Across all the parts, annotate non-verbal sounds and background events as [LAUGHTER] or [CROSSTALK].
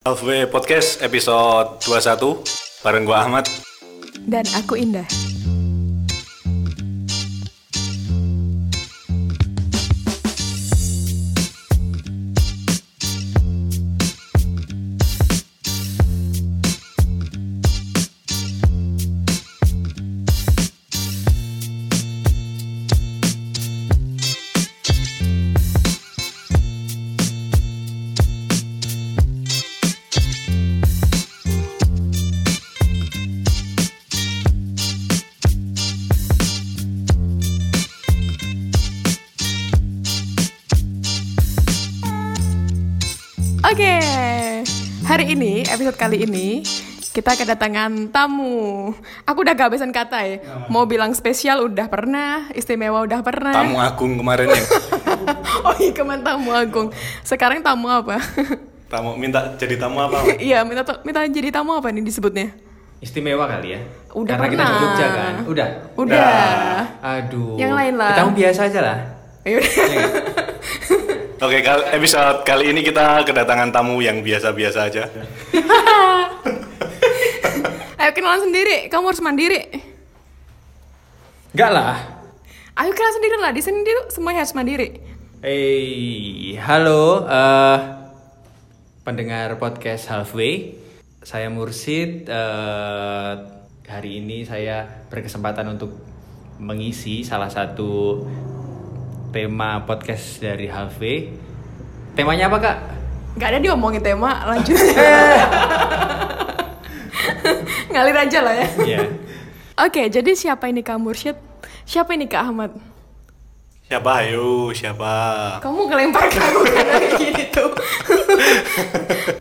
Halfway Podcast episode 21 bareng gua Ahmad. Dan aku Indah. Episode kali ini kita kedatangan tamu. Aku udah kehabisan kata ya. Mau bilang spesial udah pernah, istimewa udah pernah. Tamu agung kemarin ya. [LAUGHS] oh iya kemarin tamu agung. Sekarang tamu apa? [LAUGHS] Tamu minta jadi tamu apa? Iya minta minta jadi tamu apa nih disebutnya? Istimewa kali ya? Udah Karena kita pernah. di Jogja kan? Udah? Udah. Aduh. Yang lain lah. Kita biasa aja lah. Yaudah. [LAUGHS] Oke, kal- episode kali ini kita kedatangan tamu yang biasa-biasa aja. [LAUGHS] Ayo kenalan sendiri. Kamu harus mandiri. Enggak lah. Ayo kenalan sendiri lah. Di sini tuh semuanya harus mandiri. Eh, halo eh pendengar podcast Halfway. Saya Mursid. eh, hari ini saya berkesempatan untuk mengisi salah satu tema podcast dari Halfway. Temanya apa, Kak? Gak ada diomongin tema, lanjut. [LAUGHS] [LAUGHS] Ngalir aja lah ya. Iya. Oke, jadi siapa ini Kak Mursyid? Siapa ini Kak Ahmad? Siapa? Ayo, siapa? Kamu ngelempar ke aku kayak [LAUGHS] gini tuh.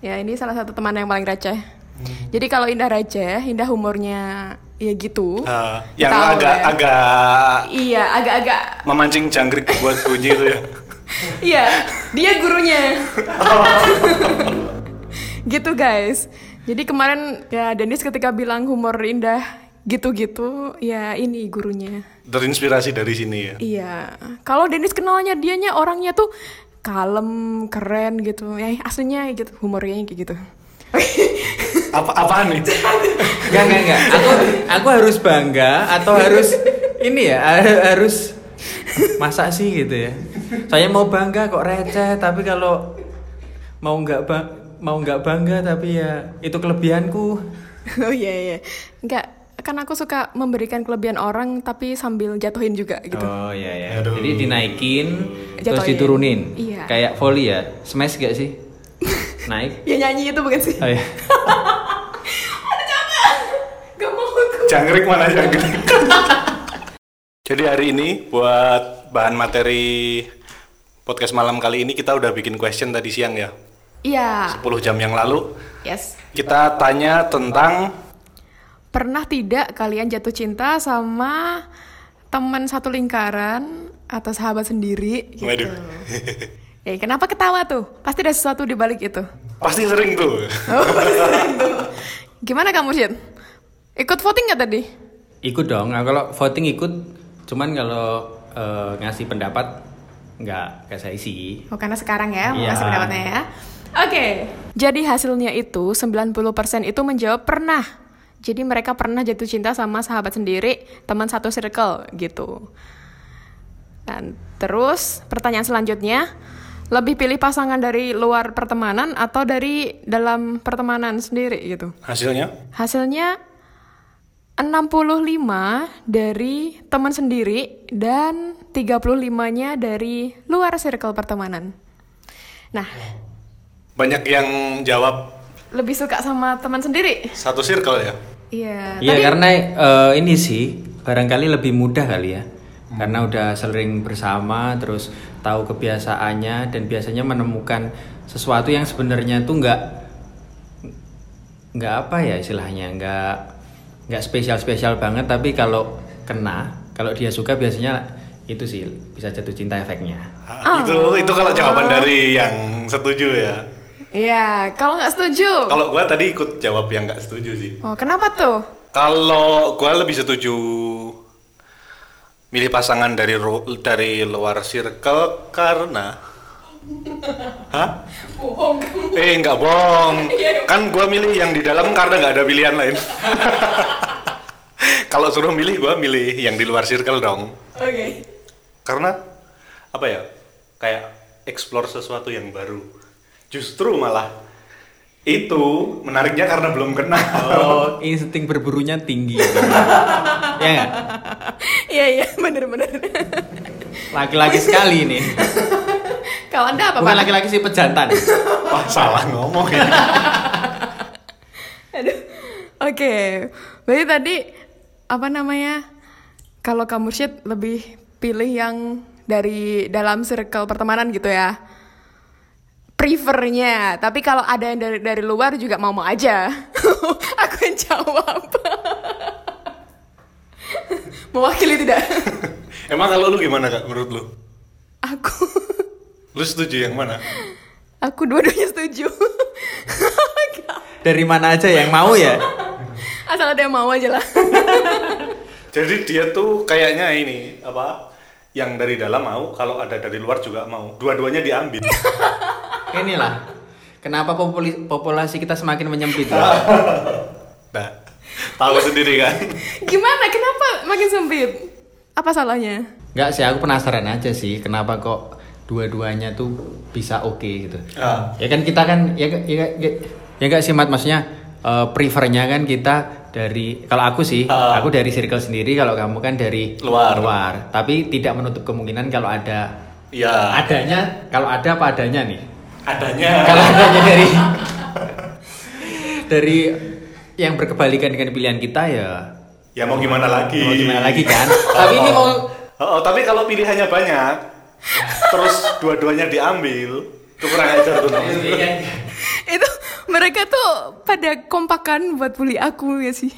ya, ini salah satu teman yang paling receh. Jadi kalau Indah receh, Indah humornya ya gitu. Eh, yang Tahu agak ya. agak Iya, agak-agak. memancing jangkrik buat bunyi itu ya. [LAUGHS] Iya, dia gurunya. [LAUGHS] gitu guys. Jadi kemarin ya Dennis ketika bilang humor Indah gitu-gitu, ya ini gurunya. Terinspirasi dari sini ya. Iya. Kalau Dennis kenalnya dianya orangnya tuh kalem, keren gitu. Ya aslinya gitu, humornya kayak gitu. [LAUGHS] Apa apaan nih? [LAUGHS] Enggak, enggak, enggak. Aku aku harus bangga atau harus ini ya, ha- harus masa sih gitu ya. Saya mau bangga kok receh, tapi kalau mau nggak ba- mau nggak bangga tapi ya itu kelebihanku. [LAUGHS] oh iya iya. Enggak, kan aku suka memberikan kelebihan orang tapi sambil jatuhin juga gitu. Oh iya ya. Aduh. Jadi dinaikin terus Jatuhin. diturunin. Iya. Kayak volley ya. Smash gak sih? Naik. Ya nyanyi itu bukan sih? Oh, iya. [LAUGHS] Gak mau aku. Jangkrik mana jangkrik? [LAUGHS] Jadi hari ini buat bahan materi podcast malam kali ini kita udah bikin question tadi siang ya. Iya. 10 jam yang lalu Yes. kita tanya tentang Pernah tidak kalian jatuh cinta sama teman satu lingkaran atau sahabat sendiri gitu? Waduh. [LAUGHS] Eh, kenapa ketawa tuh? Pasti ada sesuatu di balik itu. pasti sering tuh. Oh, Gimana kamu, Syed? Ikut voting nggak tadi? Ikut dong. Nah, kalau voting ikut, cuman kalau eh, ngasih pendapat nggak nggak saya isi. Oh, karena sekarang ya, mau Iya. kasih pendapatnya ya. Oke. Jadi hasilnya itu 90% itu menjawab pernah. Jadi mereka pernah jatuh cinta sama sahabat sendiri, teman satu circle gitu. Dan terus pertanyaan selanjutnya, lebih pilih pasangan dari luar pertemanan atau dari dalam pertemanan sendiri gitu. Hasilnya? Hasilnya 65 dari teman sendiri dan 35-nya dari luar circle pertemanan. Nah, Banyak yang jawab lebih suka sama teman sendiri. satu circle ya. Iya. Iya karena eh, ini sih barangkali lebih mudah kali ya. Karena udah sering bersama terus tahu kebiasaannya dan biasanya menemukan sesuatu yang sebenarnya tuh nggak nggak apa ya istilahnya nggak nggak spesial spesial banget tapi kalau kena kalau dia suka biasanya itu sih bisa jatuh cinta efeknya. Ah, Itu itu kalau jawaban dari yang setuju ya. Iya, kalau nggak setuju. Kalau gua tadi ikut jawab yang nggak setuju sih. Oh, kenapa tuh? Kalau gua lebih setuju milih pasangan dari ru- dari luar circle karena Hah? Bohong. Eh nggak bohong. [LAUGHS] Kan gua milih yang di dalam karena nggak ada pilihan lain. [LAUGHS] Kalau suruh milih gua milih yang di luar circle dong. Oke. Karena apa ya? Kayak explore sesuatu yang baru. Justru malah itu menariknya karena belum kenal. Oh, insting berburunya tinggi. [LAUGHS] ya nggak? Iya iya bener-bener. Laki-laki sekali nih. [LAUGHS] Kalau anda apa Bukan laki-laki sih pejantan. [LAUGHS] Wah salah ngomong ini. [LAUGHS] Aduh. Oke. Berarti tadi apa namanya? Kalau kamu shit lebih pilih yang dari dalam circle pertemanan gitu ya? Prefernya. Tapi kalau ada yang dari dari luar juga mau mau aja. Aku yang jawab. Mewakili tidak? [LAUGHS] Emang kalau lu gimana kak menurut lu? Aku Lu setuju yang mana? aku dua-duanya setuju. [LAUGHS] Dari mana aja yang mau ya? [LAUGHS] Asal ada yang mau aja lah. Jadi dia tuh kayaknya ini apa? Yang dari dalam mau, kalau ada dari luar juga mau. Dua-duanya diambil. Inilah. Kenapa populi- populasi kita semakin menyempit? Nah, tahu sendiri kan? Gimana? Kenapa makin sempit? Apa salahnya? Enggak sih, aku penasaran aja sih kenapa kok dua-duanya tuh bisa oke gitu. Ah. Ya kan kita kan ya ya ya, ya enggak sih Mat maksudnya eh, prefernya kan kita dari kalau aku sih, Ah. aku dari circle sendiri kalau kamu kan dari Luar. luar. Tapi tidak menutup kemungkinan kalau ada Iya. adanya kalau ada apa adanya nih. Adanya. Kalau adanya dari [LAUGHS] dari yang berkebalikan dengan pilihan kita ya Ya mau gimana lagi? mau gimana lagi kan? [LAUGHS] Tapi ini mau Oh, oh, tapi kalau pilihannya banyak, terus dua-duanya diambil, itu kurang ajar tuh. Nom. itu mereka tuh pada kompakan buat bully aku ya sih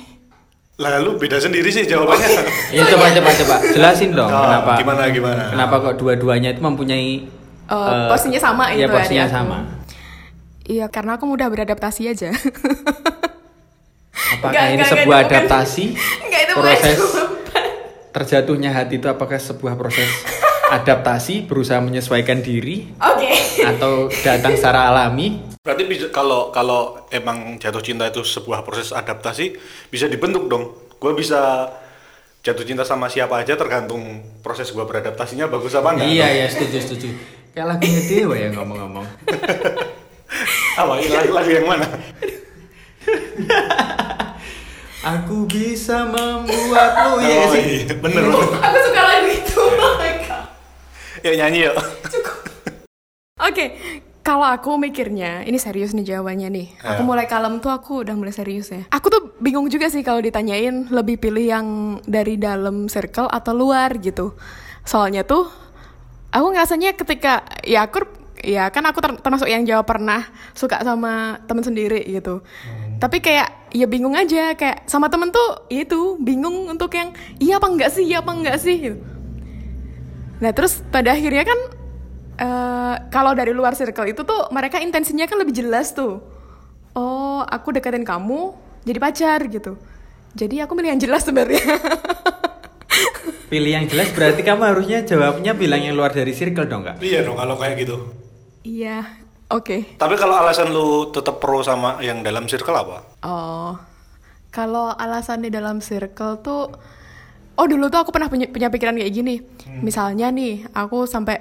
Lalu beda sendiri sih jawabannya. [LAUGHS] Ya coba coba coba jelasin dong Oh, kenapa gimana, gimana? Kenapa kok dua-duanya itu mempunyai Oh, eh, porsinya sama ya, gitu ya porsinya di aku. sama. iya karena aku mudah beradaptasi aja [LAUGHS] Apakah Nggak, ini nggak, sebuah bukan- adaptasi? Nggak, itu proses terjatuhnya hati itu apakah sebuah proses adaptasi berusaha menyesuaikan diri oke atau datang secara alami? Berarti bisa, kalau kalau emang jatuh cinta itu sebuah proses adaptasi, bisa dibentuk dong. Gue bisa jatuh cinta sama siapa aja tergantung proses gue beradaptasinya bagus apa enggak. Iya ya setuju setuju. Kayak lagunya Dewa ya ngomong-ngomong. [LAUGHS] Apa lagu, lagu yang mana? [LAUGHS] Aku bisa membuatmu ya Oh, sih. iya, bener aku suka lagu itu oh my God. Yuk nyanyi yuk. Oke, kalau aku mikirnya, ini serius nih jawabannya nih. Aku Ya. mulai kalem tuh aku udah mulai serius ya. Aku tuh bingung juga sih kalau ditanyain lebih pilih yang dari dalam circle atau luar gitu. Soalnya tuh aku ngerasanya ketika ya aku ya kan aku ter- termasuk yang jawab pernah suka sama temen sendiri gitu. Tapi kayak ya bingung aja kayak sama temen tuh ya itu bingung untuk yang iya apa enggak sih, iya apa enggak sih gitu. Nah terus pada akhirnya kan eh, kalau dari luar circle itu tuh mereka intensinya kan lebih jelas tuh. Oh aku deketin kamu jadi pacar gitu. Jadi aku milih yang jelas sebenarnya. [LAUGHS] Pilih yang jelas berarti kamu harusnya jawabnya bilang yang luar dari circle dong kak. Iya dong kalau kayak gitu. Iya, oke. Tapi kalau alasan lu tetap pro sama yang dalam circle apa? Oh, kalau alasan di dalam circle tuh, oh dulu tuh aku pernah punya, punya pikiran kayak gini. Misalnya nih, aku sampai,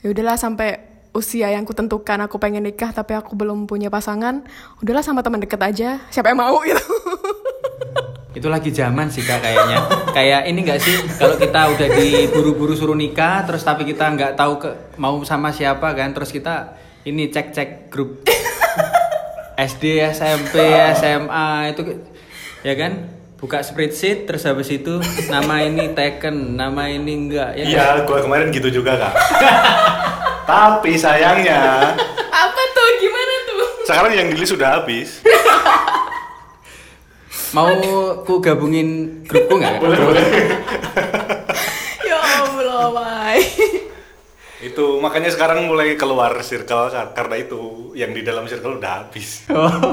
ya udahlah sampai usia yang kutentukan aku pengen nikah tapi aku belum punya pasangan, udahlah sama teman deket aja, siapa yang mau [LAUGHS] gitu. Itu lagi zaman sih kak kayaknya. Kayak ini enggak sih kalau kita udah diburu-buru suruh nikah terus tapi kita nggak tahu ke mau sama siapa kan terus kita ini cek-cek grup [LAUGHS] SD, SMP, SMA itu ya kan buka spreadsheet terus habis itu nama ini taken, nama ini enggak ya kan? Iya, gua kemarin gitu juga kak. [LAUGHS] Tapi sayangnya Apa tuh? Gimana tuh? sekarang yang di list sudah habis. Mau ku gabungin grupku nggak? Boleh boleh. [LAUGHS] ya Allah. Itu makanya sekarang mulai keluar circle kar- karena itu yang di dalam circle udah habis. Oh. [LAUGHS]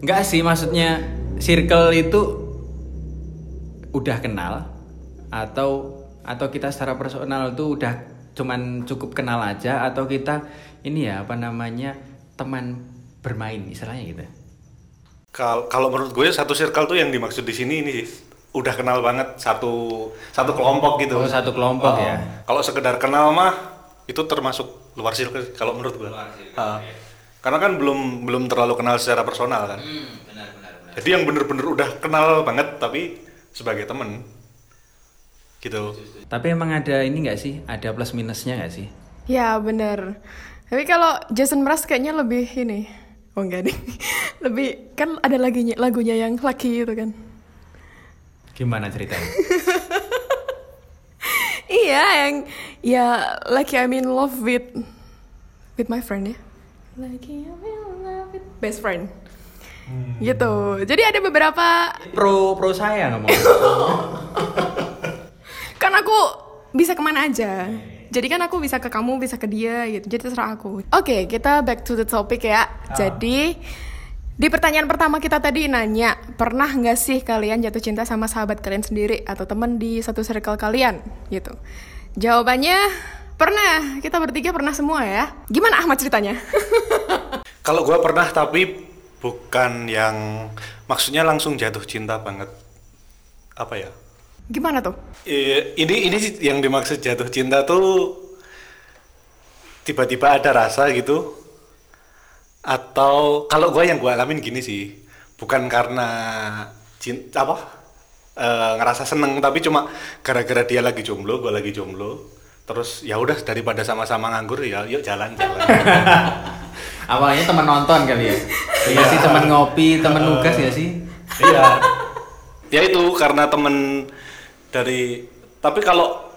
Enggak sih, maksudnya circle itu udah kenal atau atau kita secara personal itu udah cuman cukup kenal aja atau kita ini ya apa namanya teman bermain istilahnya gitu Kal- kalau menurut gue satu circle tuh yang dimaksud di sini ini sih, udah kenal banget satu satu kelompok gitu. Oh, satu kelompok Oh, ya. Kalau sekedar kenal mah itu termasuk luar circle sih, kalau menurut gue. Ah. Karena kan belum belum terlalu kenal secara personal kan. Jadi yang bener-bener udah kenal banget tapi sebagai temen gitu. tapi emang ada ini nggak sih ada plus minusnya nggak sih Ya bener. Tapi kalau Jason Mraz kayaknya lebih ini. Oh enggak deh. [LAUGHS] Lebih kan ada lagunya lagunya yang Lucky itu kan. Gimana ceritanya [LAUGHS] Iya yang ya Lucky I'm in love with with my friend ya. Lucky I'm in love with best friend. Gitu. Jadi ada beberapa pro pro saya ngomong [LAUGHS] kan aku bisa ke mana aja. Jadi kan aku bisa ke kamu, bisa ke dia gitu. Jadi terserah aku. Oke, kita back to the topic ya. Jadi di pertanyaan pertama kita tadi nanya, pernah nggak sih kalian jatuh cinta sama sahabat kalian sendiri atau teman di satu circle kalian gitu? Jawabannya pernah. Kita bertiga pernah semua ya. Gimana Ahmad ceritanya? [LAUGHS] Kalau gue pernah tapi bukan yang maksudnya langsung jatuh cinta banget. Apa ya? Gimana tuh? Eh, ini ini yang dimaksud jatuh cinta tuh tiba-tiba ada rasa gitu atau kalau gue yang gue alamin gini sih bukan karena cinta apa eh, ngerasa seneng tapi cuma gara-gara dia lagi jomblo gue lagi jomblo. Terus ya udah daripada sama-sama nganggur ya yuk jalan-jalan [LAUGHS] awalnya teman nonton kali ya? Iya sih teman ngopi teman nugas ya sih? Iya. Ya itu karena temen dari tapi kalau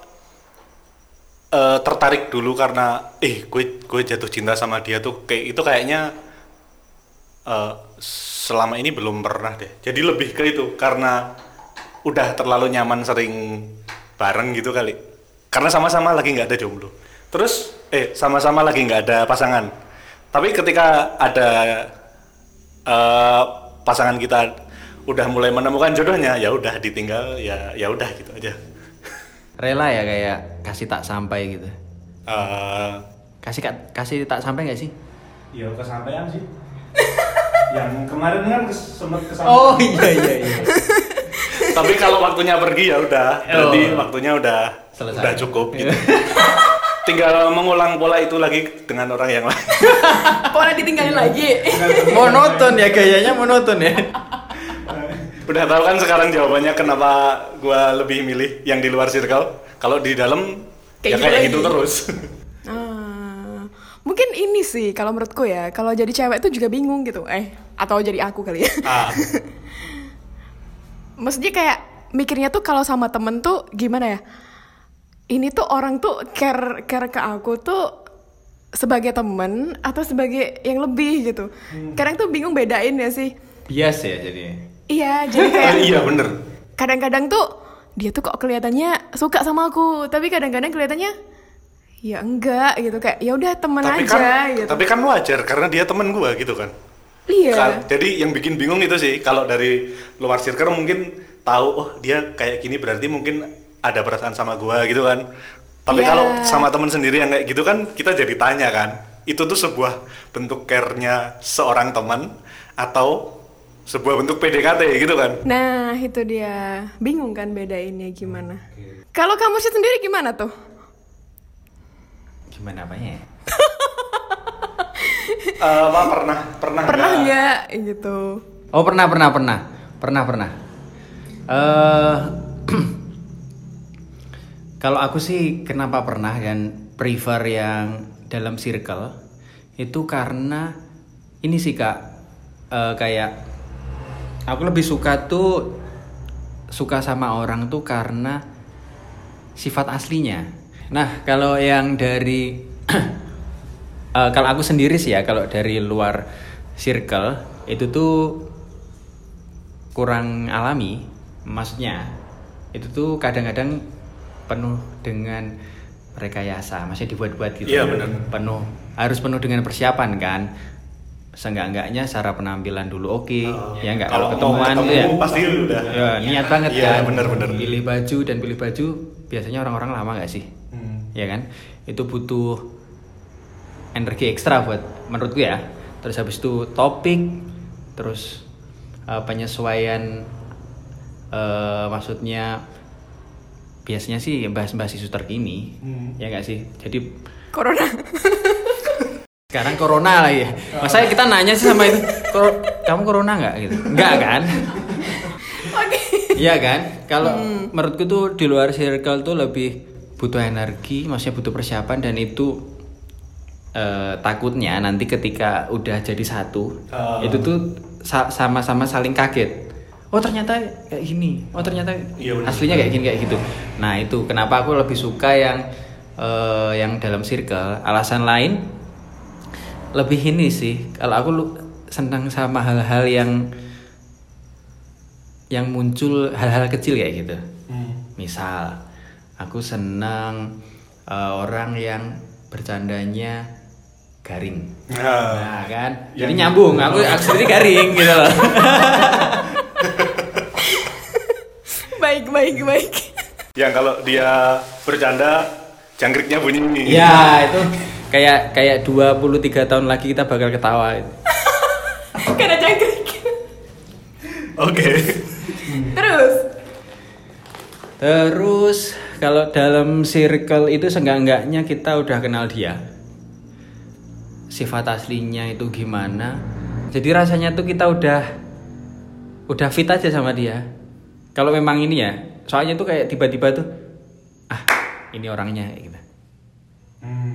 eh, tertarik dulu karena eh gue gue jatuh cinta sama dia tuh kayak itu kayaknya eh, selama ini belum pernah deh. Jadi lebih ke itu karena udah terlalu nyaman sering bareng gitu kali. Karena sama-sama lagi nggak ada jomblo. Terus eh sama-sama lagi nggak ada pasangan. Tapi ketika ada eh, pasangan kita udah mulai menemukan jodohnya ya udah ditinggal ya ya udah gitu aja rela ya kayak kasih tak sampai gitu. Eh, kasih ka- kasih tak sampai nggak sih? ya kesampaian sih. [LAUGHS] Yang kemarin kan sempat oh iya iya iya. [LAUGHS] Tapi kalau waktunya pergi ya udah. Berarti Oh. waktunya udah Selesai. udah cukup gitu. [LAUGHS] Tinggal mengulang pola itu lagi dengan orang yang lain. Pola ditinggalin lagi. monoton ya gayanya monoton ya udah tahu kan sekarang jawabannya kenapa gua lebih milih yang di luar circle kalau di dalam Kayak ya gitu kayak gitu terus [LAUGHS] Ah, mungkin ini sih kalau menurutku ya, kalau jadi cewek tuh juga bingung gitu. Eh, atau jadi aku kali ya. ah, [LAUGHS] Maksudnya kayak mikirnya tuh kalau sama temen tuh gimana ya? Ini tuh orang tuh care care ke aku tuh sebagai temen atau sebagai yang lebih gitu. Kadang tuh bingung bedain ya sih. bias ya jadi Iya, jadi kayak [LAUGHS] iya bener kadang-kadang tuh dia tuh kok kelihatannya suka sama aku, tapi kadang-kadang kelihatannya ya enggak gitu kayak ya udah temen tapi aja kan gitu. tapi kan wajar karena dia temen gua gitu kan iya. Kal- jadi yang bikin bingung itu sih kalau dari luar circle mungkin tahu oh dia kayak gini berarti mungkin ada perasaan sama gua gitu kan tapi Iya. kalau sama temen sendiri yang kayak gitu kan kita jadi tanya kan itu tuh sebuah bentuk care-nya seorang teman atau sebuah bentuk PDKT gitu kan Nah, itu dia. Bingung kan bedainnya gimana. Kalau kamu sih sendiri gimana tuh? gimana apanya ya [LAUGHS] Eh, apa pernah pernah Pernah nggak? gitu? Oh pernah pernah pernah pernah pernah. Eh [CLEARS THROAT] kalau aku sih kenapa pernah dan prefer yang dalam circle itu karena ini sih kak eh, kayak aku lebih suka tuh suka sama orang tuh karena sifat aslinya. Nah kalau yang dari [CLEARS THROAT] eh, kalau aku sendiri sih ya kalau dari luar circle itu tuh kurang alami maksudnya itu tuh kadang-kadang penuh dengan rekayasa masih dibuat-buat gitu Iya, benar. penuh harus penuh dengan persiapan kan seenggak-enggaknya secara penampilan dulu oke. Ya enggak kalau ketemuan tuh ketemu, ya. pasti udah. ya, niat banget Iya, kan. bener-bener. pilih baju dan pilih baju biasanya orang-orang lama nggak sih? Hmm. ya kan? Itu butuh energi ekstra buat menurutku ya. Terus habis itu topik terus eh, penyesuaian eh, maksudnya biasanya sih bahas-bahas isu terkini. Ya nggak sih? Jadi Corona. [LAUGHS] sekarang corona lah ya masa kita nanya sih sama itu "Kor- kamu corona nggak gitu nggak kan Oke. Iya kan? Kalau menurutku tuh di luar circle tuh lebih butuh energi, maksudnya butuh persiapan dan itu eh, takutnya nanti ketika udah jadi satu, Ah. itu tuh sa- sama-sama saling kaget. Oh ternyata kayak gini. Oh ternyata benar. aslinya kayak gini kayak gitu. Nah itu kenapa aku lebih suka yang eh, yang dalam circle. Alasan lain lebih ini sih. Kalau aku lu senang sama hal-hal yang yang muncul hal-hal kecil kayak gitu. Hmm. Misal, aku senang eh, orang yang bercandanya garing. Nah, Nah kan, Yang- jadi nyambung. Aku aku sendiri garing gitu loh. [LAUGHS] baik, baik, baik. yang kalau dia bercanda jangkriknya bunyi. ya itu kayak kayak 23 tahun lagi kita bakal ketawa. [LAUGHS] Karena jangkrik. Oke. Terus. Terus kalau dalam circle itu seenggak-enggaknya kita udah kenal dia. Sifat aslinya itu gimana? Jadi rasanya tuh kita udah udah fit aja sama dia. Kalau memang ini ya, soalnya tuh kayak tiba-tiba tuh ah, ini orangnya kayak gitu. Hmm.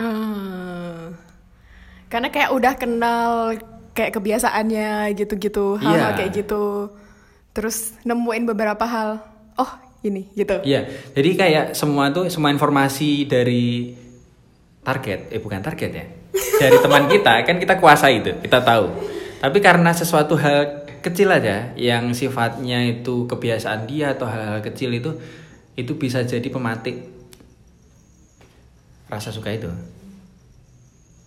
Ah. karena kayak udah kenal kayak kebiasaannya gitu-gitu, hal-hal Iya. kayak gitu. Terus nemuin beberapa hal. Oh, ini gitu. Iya, jadi kayak semua tuh semua informasi dari target, eh bukan target ya, dari teman kita kan kita kuasai itu, kita tahu. Tapi karena sesuatu hal kecil aja yang sifatnya itu kebiasaan dia atau hal-hal kecil itu, itu bisa jadi pematik rasa suka itu.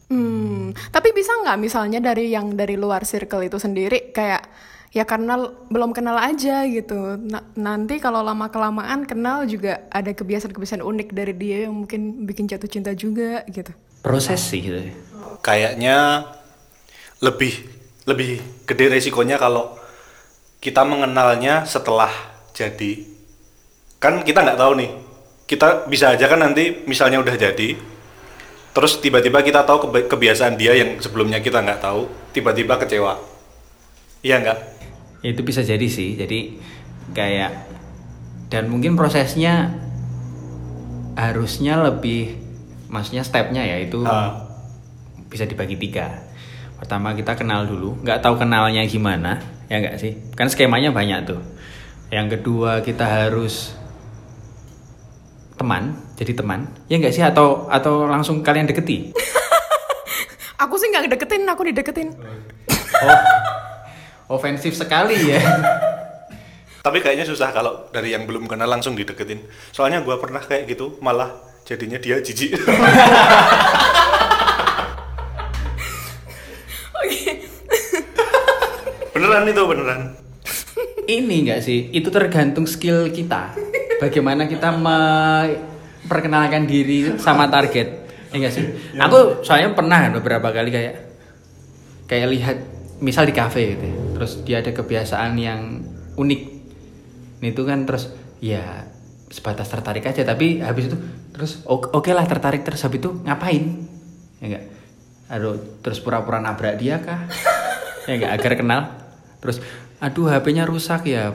Hmm, tapi bisa nggak misalnya dari yang dari luar circle itu sendiri kayak ya karena belum kenal aja gitu. Na- nanti kalau lama kelamaan kenal juga ada kebiasaan-kebiasaan unik dari dia yang mungkin bikin jatuh cinta juga gitu. Proses sih gitu. Kayaknya lebih lebih gede resikonya kalau kita mengenalnya setelah jadi. Kan kita nggak tahu nih. Kita bisa aja kan nanti misalnya udah jadi, terus tiba-tiba kita tahu kebiasaan dia yang sebelumnya kita nggak tahu, tiba-tiba kecewa. Iya nggak? Ya, itu bisa jadi sih jadi kayak dan mungkin prosesnya harusnya lebih maksudnya stepnya ya itu Ah. bisa dibagi tiga pertama kita kenal dulu nggak tahu kenalnya gimana ya nggak sih kan skemanya banyak tuh yang kedua kita harus teman jadi teman ya nggak sih atau atau langsung kalian deketi [LAUGHS] Aku sih nggak deketin, aku dideketin. oh ofensif sekali ya Tapi kayaknya susah kalau dari yang belum kenal langsung dideketin. Soalnya gua pernah kayak gitu, malah jadinya dia jijik. [LAUGHS] Oke. beneran itu beneran. ini enggak sih itu tergantung skill kita bagaimana kita memperkenalkan diri sama target? Ya enggak sih? Aku soalnya pernah kan beberapa kali kayak kayak lihat misal di kafe gitu ya. terus dia ada kebiasaan yang unik. Itu kan terus ya sebatas tertarik aja tapi habis itu terus oke oke lah tertarik terus habis itu ngapain? Ya enggak aduh terus pura-pura nabrak dia kah? Ya enggak agar kenal. Terus aduh HP-nya rusak ya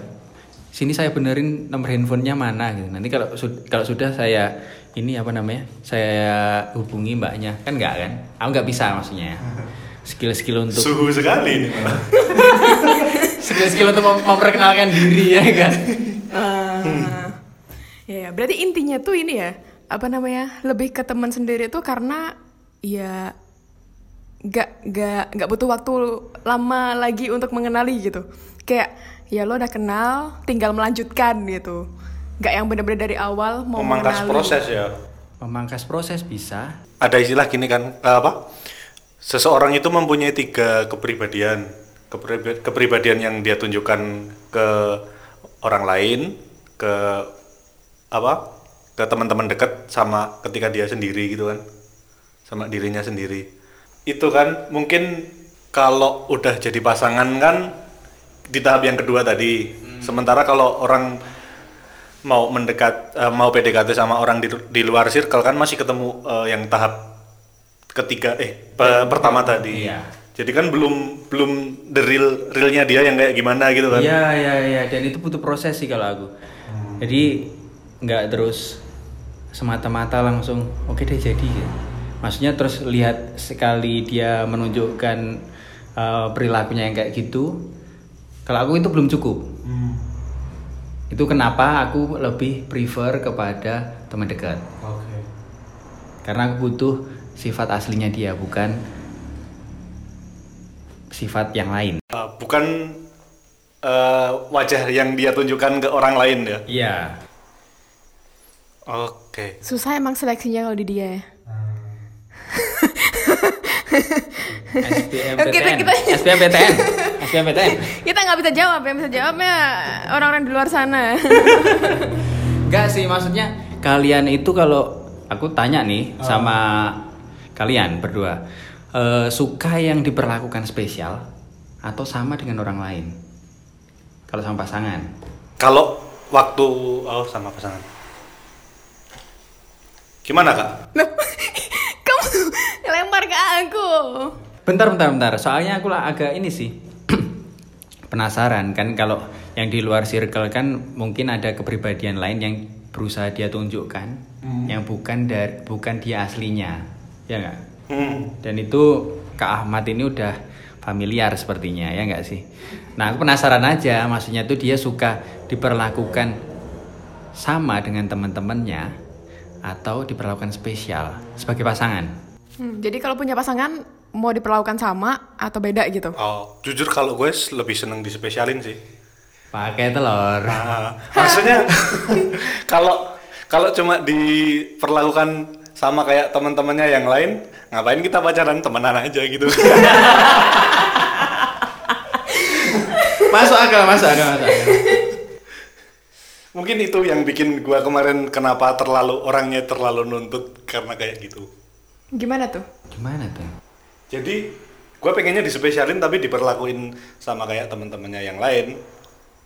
sini saya benerin nomor handphonenya mana gitu nanti kalau kalau sudah saya ini apa namanya saya hubungi mbaknya kan enggak kan aku nggak bisa maksudnya skill-skill untuk Suhu sekali [LAUGHS] skill-skill untuk mem- memperkenalkan diri ya kan Ah. ya, ya, berarti intinya tuh ini ya, apa namanya? Lebih ke teman sendiri tuh karena ya gak gak gak butuh waktu lama lagi untuk mengenali gitu. Kayak ya lo udah kenal, tinggal melanjutkan gitu. Gak yang bener-bener dari awal mau Memangkas mengenali. proses ya. memangkas proses bisa Ada istilah gini kan, eh, apa? Seseorang itu mempunyai tiga kepribadian. Kepriba- Kepribadian yang dia tunjukkan ke orang lain, ke apa? ke teman-teman dekat sama ketika dia sendiri gitu kan sama dirinya sendiri itu kan mungkin kalau udah jadi pasangan kan di tahap yang kedua tadi sementara kalau orang mau mendekat eh, mau PDKT sama orang di, di luar circle kan masih ketemu eh, yang tahap ketiga eh pe- pertama tadi Iya. jadi kan belum belum the real realnya dia yang kayak gimana gitu kan Iya iya iya dan itu butuh proses sih kalau aku. Jadi nggak terus semata-mata langsung oke deh jadi gitu. Maksudnya terus lihat sekali dia menunjukkan uh, perilakunya yang kayak gitu. Kalau aku itu belum cukup. Itu kenapa aku lebih prefer kepada teman dekat. Oke. Karena aku butuh sifat aslinya dia bukan sifat yang lain. Uh, bukan uh, wajah yang dia tunjukkan ke orang lain ya. Iya. Oke. Susah emang seleksinya kalau di dia ya. [LAUGHS] SBMPTN. Kita- kita- SBMPTN. SBMPTN. [LAUGHS] Kita nggak bisa jawab yang bisa jawabnya orang-orang di luar sana. [LAUGHS] Enggak sih, maksudnya kalian itu kalau aku tanya nih sama kalian berdua, eh, suka yang diperlakukan spesial atau sama dengan orang lain? Kalau sama pasangan. Kalau waktu oh sama pasangan. Gimana kak? Loh, [LAUGHS] Kamu lempar ke aku. Bentar, bentar, bentar. Soalnya aku lah agak ini sih penasaran kan kalau yang di luar circle kan mungkin ada kepribadian lain yang berusaha dia tunjukkan yang bukan dari bukan dia aslinya, ya nggak? Hmm. Dan itu Kak Ahmad ini udah familiar sepertinya ya nggak sih? Nah aku penasaran aja, maksudnya tuh dia suka diperlakukan sama dengan teman-temannya atau diperlakukan spesial sebagai pasangan. Hmm, jadi kalau punya pasangan mau diperlakukan sama atau beda gitu? Oh, jujur kalau gue lebih seneng dispesialin sih. Pakai telur. Nah, maksudnya [LAUGHS] kalau kalau cuma diperlakukan sama kayak teman-temannya yang lain, ngapain kita pacaran temenan aja gitu. [LAUGHS] masuk akal, masuk akal, masuk akal. Mungkin itu yang bikin gua kemarin kenapa terlalu orangnya terlalu nuntut karena kayak gitu. Gimana tuh? Gimana tuh? Jadi gue pengennya dispesialin tapi diperlakuin sama kayak teman-temannya yang lain.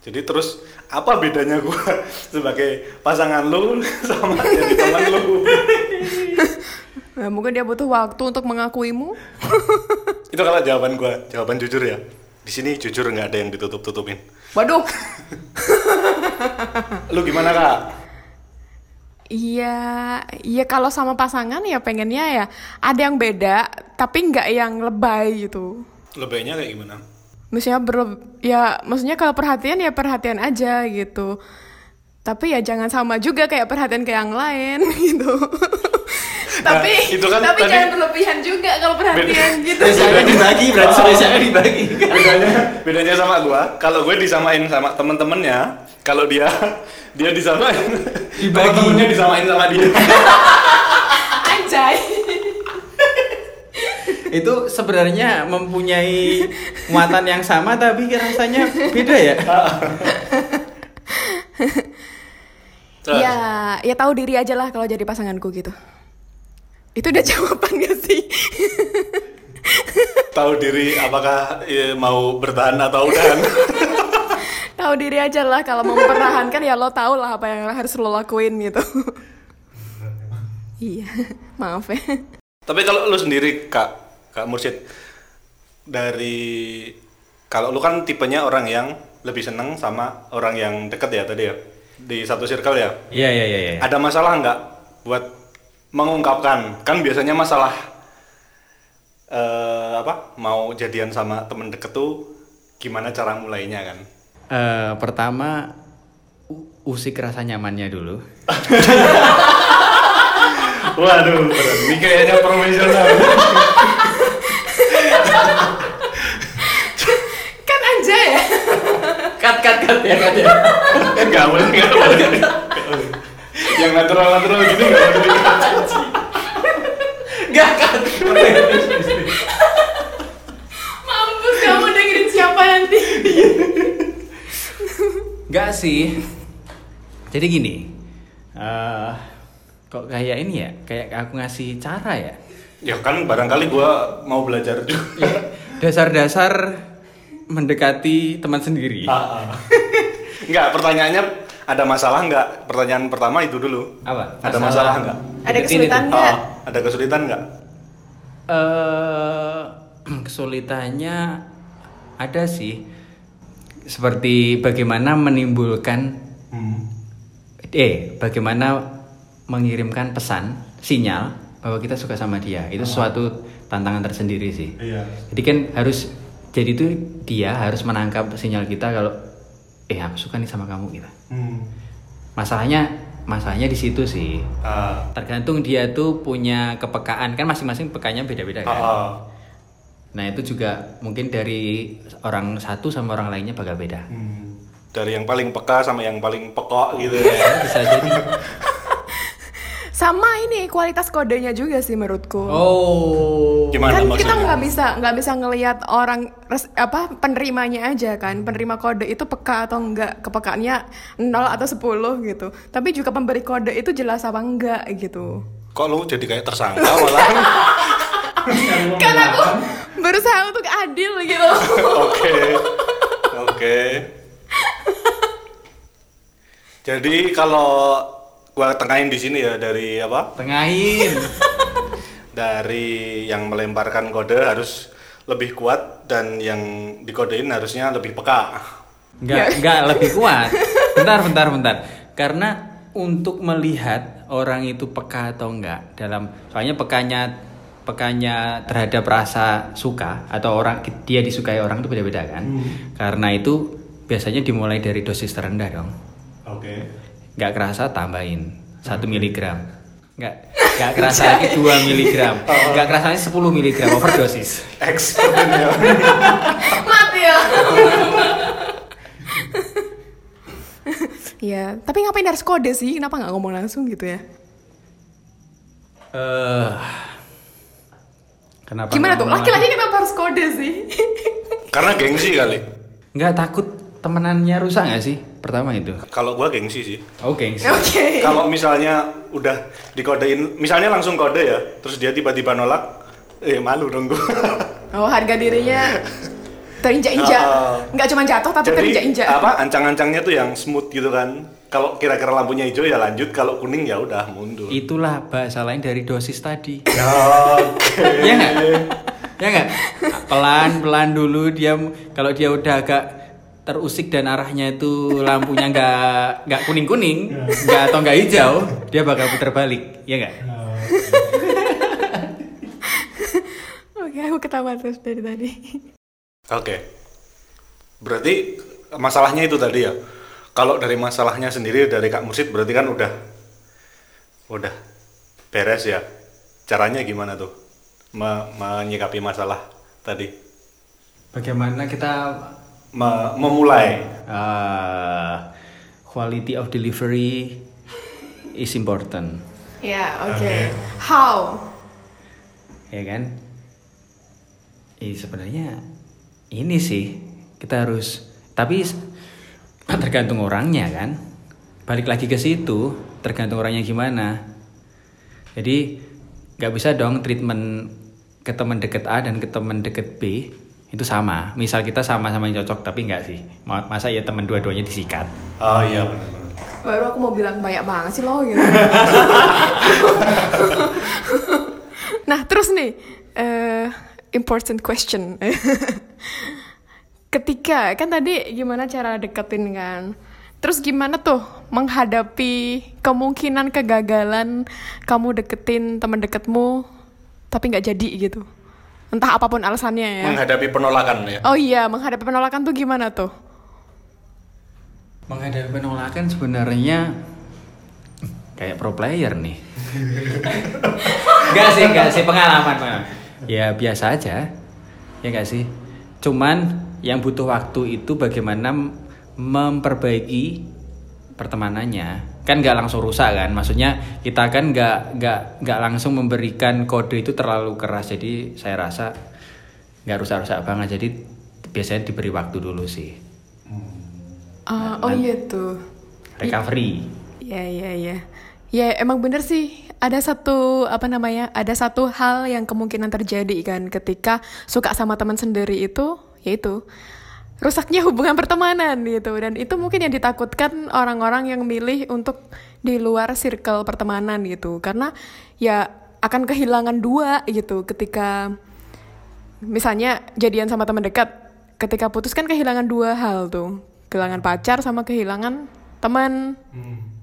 Jadi terus apa bedanya gue [LAUGHS] sebagai pasangan lu [LAUGHS] sama jadi teman lu? Nah, [LAUGHS] mungkin dia butuh waktu untuk mengakuimu. Itu kalau jawaban gue, jawaban jujur ya. Di sini jujur nggak ada yang ditutup-tutupin. Waduh. Lu gimana kak? Iya, iya kalau sama pasangan ya pengennya ya ada yang beda, tapi nggak yang lebay gitu. Lebihnya kayak gimana? Maksudnya berle- ya maksudnya kalau perhatian ya perhatian aja gitu. Tapi ya jangan sama juga kayak perhatian ke yang lain [LAUGHS] gitu. Tapi itu kan tapi tadi- jangan berlebihan juga kalau perhatian gitu. Spesialnya dibagi, berarti spesialnya dibagi. bedanya bedanya sama gua kalau gue disamain sama temen-temennya kalau dia dia disamain Dibagi. temen-temennya disamain sama dia Anjay. itu sebenarnya mempunyai muatan yang sama tapi rasanya beda ya Terus, Ya, ya tahu diri aja lah kalau jadi pasanganku gitu. Itu udah jawaban gak sih? [LAUGHS] tahu diri apakah eh, mau bertahan atau udahan [LAUGHS] tahu diri aja lah kalau mau mempertahankan ya lo tau lah apa yang harus lo lakuin gitu. [LAUGHS] iya, maaf ya. tapi kalau lu sendiri kak kak Mursyid dari kalau lu kan tipenya orang yang lebih seneng sama orang yang deket ya tadi ya di satu circle ya iya iya iya iya. ada masalah nggak buat mengungkapkan. Kan biasanya masalah eh, apa mau jadian sama temen deket tuh gimana cara mulainya kan? Eh, pertama usik rasa nyamannya dulu. [LAUGHS] Waduh ini kayaknya profesional. [LAUGHS] Kan aja ya. cut cut cut ya cut ya. Nggak boleh nggak boleh yang natural natural gini nggak nggak cut Mampus kamu dengerin siapa nanti. nggak sih jadi gini eh kok kayak ini ya kayak aku ngasih cara ya Ya kan barangkali gua mau belajar juga. dasar-dasar mendekati teman sendiri Ah, ah. Enggak, pertanyaannya ada masalah enggak? Pertanyaan pertama itu dulu. apa Ada masalah enggak? Ada kesulitan itu. Enggak. Ah, ada kesulitan enggak? eh [CLEARS THROAT] kesulitannya ada sih seperti bagaimana menimbulkan Hmm. eh bagaimana mengirimkan pesan sinyal bahwa kita suka sama dia itu suatu tantangan tersendiri sih Iya. jadi kan harus jadi itu dia harus menangkap sinyal kita kalau eh aku suka nih sama kamu gitu Hmm. masalahnya masalahnya di situ sih Ah, tergantung dia tuh punya kepekaan kan masing-masing pekanya beda-beda kan ah. nah itu juga mungkin dari orang satu sama orang lainnya bakal beda Hmm. Dari yang paling peka sama yang paling pekok gitu ya. [LAUGHS] bisa jadi [LAUGHS] Sama ini kualitas kodenya juga sih menurutku. oh Gimana kan maksudnya? kita nggak bisa nggak bisa ngelihat orang res- apa penerimanya aja kan penerima kode itu peka atau enggak kepekaannya 0 atau 10 gitu tapi juga pemberi kode itu jelas apa enggak gitu Kok lu jadi kayak tersangka malah? [LAUGHS] kan aku berusaha untuk adil gitu [LAUGHS] Oke. Oke. [LAUGHS] Jadi kalau gua tengahin di sini ya dari apa? tengahin. [LAUGHS] Dari yang melemparkan kode harus lebih kuat dan yang dikodein harusnya lebih peka. nggak nggak lebih kuat. [LAUGHS] Bentar bentar bentar. Karena untuk melihat orang itu peka atau enggak dalam soalnya pekanya pekanya terhadap rasa suka atau orang dia disukai orang itu beda-beda kan? Karena itu biasanya dimulai dari dosis terendah dong. Oke. Nggak kerasa tambahin satu miligram. Nggak [LAUGHS] nggak kerasa lagi dua miligram. Nggak kerasa lagi 10 miligram overdosis. [LAUGHS] Ya. mati [LAUGHS] ya. Ya tapi ngapain harus kode sih? Kenapa nggak ngomong langsung gitu ya? Eh kenapa gimana tuh? laki-laki kenapa harus kode sih? Karena gengsi kali. Nggak takut temenannya rusak nggak sih? Pertama itu. Kalau gua gengsi sih. Oh gengsi. oke Kalau misalnya udah dikodein, misalnya langsung kode ya, terus dia tiba-tiba nolak, eh malu dong gua. [LAUGHS] Oh harga dirinya terinjak-injak, Ah. nggak cuma jatuh tapi Jadi terinjak-injak. apa ancang-ancangnya tuh yang smooth gitu kan. Kalau kira-kira lampunya hijau ya lanjut, kalau kuning ya udah mundur. Itulah bahasa lain dari dosis tadi. [LAUGHS] Oke. ya nggak? Ya nggak? Pelan-pelan dulu dia kalau dia udah agak terusik dan arahnya itu lampunya nggak nggak kuning kuning nggak atau nggak hijau dia bakal putar balik ya nggak Oke, aku ketawa terus dari tadi. Oke. Berarti masalahnya itu tadi ya. Kalau dari masalahnya sendiri dari Kak Mursid berarti kan udah udah beres ya. Caranya gimana tuh? Me- menyikapi masalah tadi. bagaimana kita memulai. uh, quality of delivery is important Ya, oke. Oke. How? ya kan eh, sebenarnya ini sih kita harus tapi tergantung orangnya kan balik lagi ke situ tergantung orangnya gimana jadi nggak bisa dong treatment ke teman deket A dan ke teman deket B itu sama misal kita sama-sama yang cocok tapi nggak sih Ma- masa ya teman dua-duanya disikat Oh iya. Baru aku mau bilang banyak banget sih lo gitu. [LAUGHS] nah, terus nih eh, important question. [LAUGHS] Ketika kan tadi gimana cara deketin kan? Terus gimana tuh menghadapi kemungkinan kegagalan kamu deketin teman deketmu tapi nggak jadi gitu? Entah apa pun alasannya ya. Menghadapi penolakan ya. Oh iya, menghadapi penolakan tuh gimana tuh? menghadapi penolakan sebenarnya kayak pro player nih. Enggak sih, enggak sih pengalaman, pengalaman. Ya biasa aja. Ya enggak sih. Cuman yang butuh waktu itu bagaimana memperbaiki pertemanannya. Kan nggak langsung rusak kan. Maksudnya kita kan nggak nggak nggak langsung memberikan kode itu terlalu keras. Jadi saya rasa nggak rusak-rusak banget. Jadi biasanya diberi waktu dulu sih. Ah, oh iya tuh. Recovery. Iya iya iya. Ya emang bener sih ada satu apa namanya ada satu hal yang kemungkinan terjadi kan ketika suka sama teman sendiri itu yaitu rusaknya hubungan pertemanan gitu. Dan itu mungkin yang ditakutkan orang-orang yang milih untuk di luar circle pertemanan gitu. Karena ya akan kehilangan dua gitu ketika misalnya jadian sama teman dekat ketika putus kan kehilangan dua hal tuh. Kehilangan pacar sama kehilangan teman.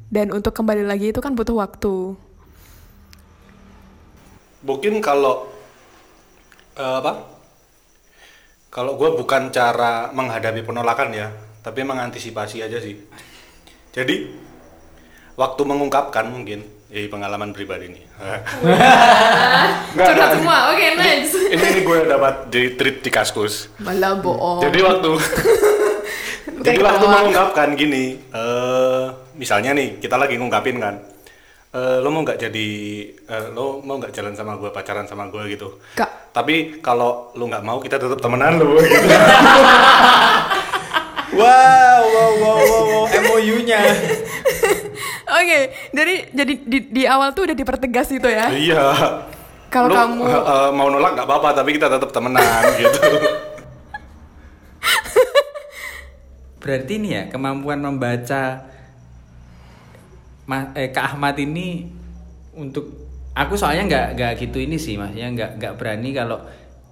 Dan untuk kembali lagi itu kan butuh waktu. Mungkin kalau eh, apa? Kalau gue bukan cara menghadapi penolakan ya, tapi mengantisipasi aja sih. Jadi waktu mengungkapkan mungkin, eh pengalaman pribadi nih. [LAUGHS] Nggak, curhat semua oke nice Ini, ini gue dapat di treat di kaskus. malah bohong Jadi waktu [LAUGHS] jadi waktu mengungkapkan gini, eh misalnya nih kita lagi ngungkapin kan, eh lo mau nggak jadi, eh, lo mau nggak jalan sama gue, pacaran sama gue gitu. Kak. Tapi kalau lo nggak mau kita tetap temenan lo gitu. [LAUGHS] Wow, wow, wow, wow, wow. MOU-nya. [LAUGHS] Oke, jadi jadi di, di awal tuh udah dipertegas itu ya. iya. Kalau kamu- eh, mau nolak nggak apa-apa, tapi kita tetap temenan [LAUGHS] gitu. Berarti ini ya kemampuan membaca Ma- eh, Kak Ahmad ini untuk aku soalnya nggak nggak gitu ini sih maksudnya nggak nggak berani kalau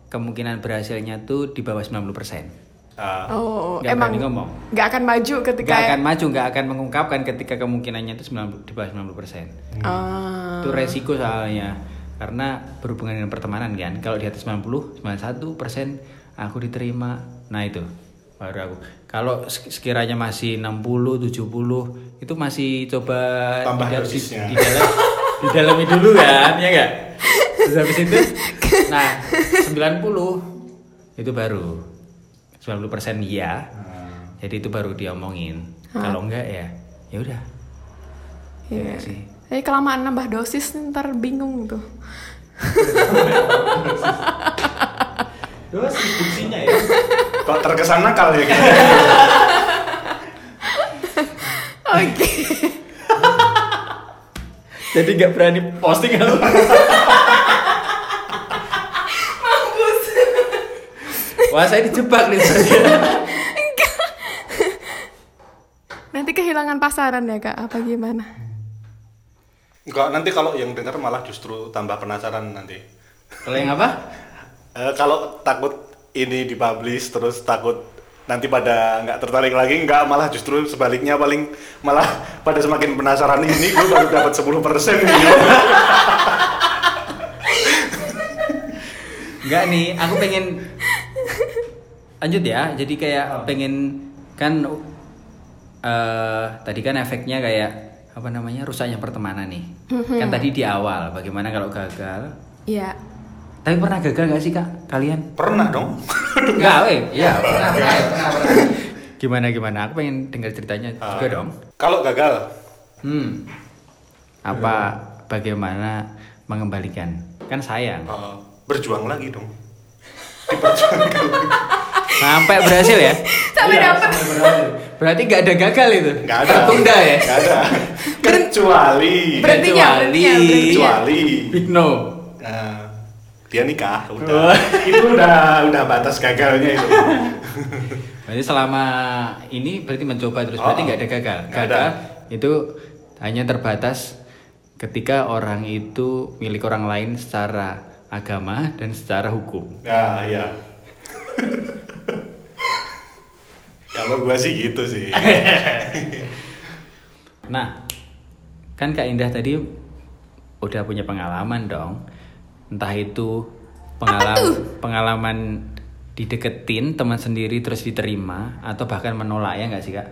kemungkinan berhasilnya tuh di bawah 90% Ah, Oh, Nggak emang berani ngomong. nggak akan maju ketika nggak akan maju nggak akan mengungkapkan ketika kemungkinannya itu 90 di bawah 90% Ah. itu resiko soalnya. Karena berhubungan dengan pertemanan kan. Kalau di atas 90 91 persen aku diterima. Nah itu baru aku. Kalau sek- sekiranya masih 60 70 itu masih coba Tambah di, di, di dalam di dalami dulu kan ya enggak terus habis itu [LAUGHS] nah 90 itu baru. 90 persen iya. Jadi itu baru diomongin. Kalau enggak ya ya udah. Iya. Iya sih. Tapi kelamaan nambah dosis ntar bingung tuh. dosis fungsinya ya [LAUGHS] kok terkesan nakal ya gitu. [LAUGHS] Oke. [LAUGHS] jadi nggak berani posting aku [LAUGHS] Wah saya dijebak nih Nanti kehilangan pasaran ya kak? Apa gimana? Enggak, nanti kalau yang dengar malah justru tambah penasaran nanti. Kalau yang apa? Eh, kalau takut ini dipublish terus takut nanti pada nggak tertarik lagi nggak malah justru sebaliknya paling malah [LAUGHS] pada semakin penasaran ini gue baru dapat 10% gitu. Enggak nih, aku pengen lanjut ya. Jadi kayak pengen kan eh tadi kan efeknya kayak apa namanya rusaknya pertemanan nih. Kan tadi di awal bagaimana kalau gagal. Iya. Tapi pernah gagal nggak sih kak kalian? Pernah dong. [LAUGHS] Enggak, weh. Iya, [LAUGHS] pernah, pernah, pernah, pernah. Gimana gimana? Aku pengen dengar ceritanya juga Ah. dong. Kalau gagal, Hmm. Apa bagaimana mengembalikan? Kan sayang. eh, berjuang lagi dong. Diperjuangkan lagi. [LAUGHS] Sampai berhasil ya? Sampai Iya, berhasil. Berarti nggak ada gagal itu? Nggak ada. Tunda ya? Nggak ada. Kecuali. Berhentinya, Kecuali-. Kecuali. Big no. eh, dia nikah, udah. itu udah udah batas gagalnya itu. [LAUGHS] Berarti selama ini berarti mencoba terus berarti Oh, nggak ada gagal. Gagal ada. itu hanya terbatas ketika orang itu milik orang lain secara agama dan secara hukum. Ya, iya. Kalau gua sih gitu sih. [LAUGHS] Nah, kan Kak Indah tadi udah punya pengalaman dong. Entah itu pengalaman pengalaman dideketin teman sendiri terus diterima atau bahkan menolak ya nggak sih Kak?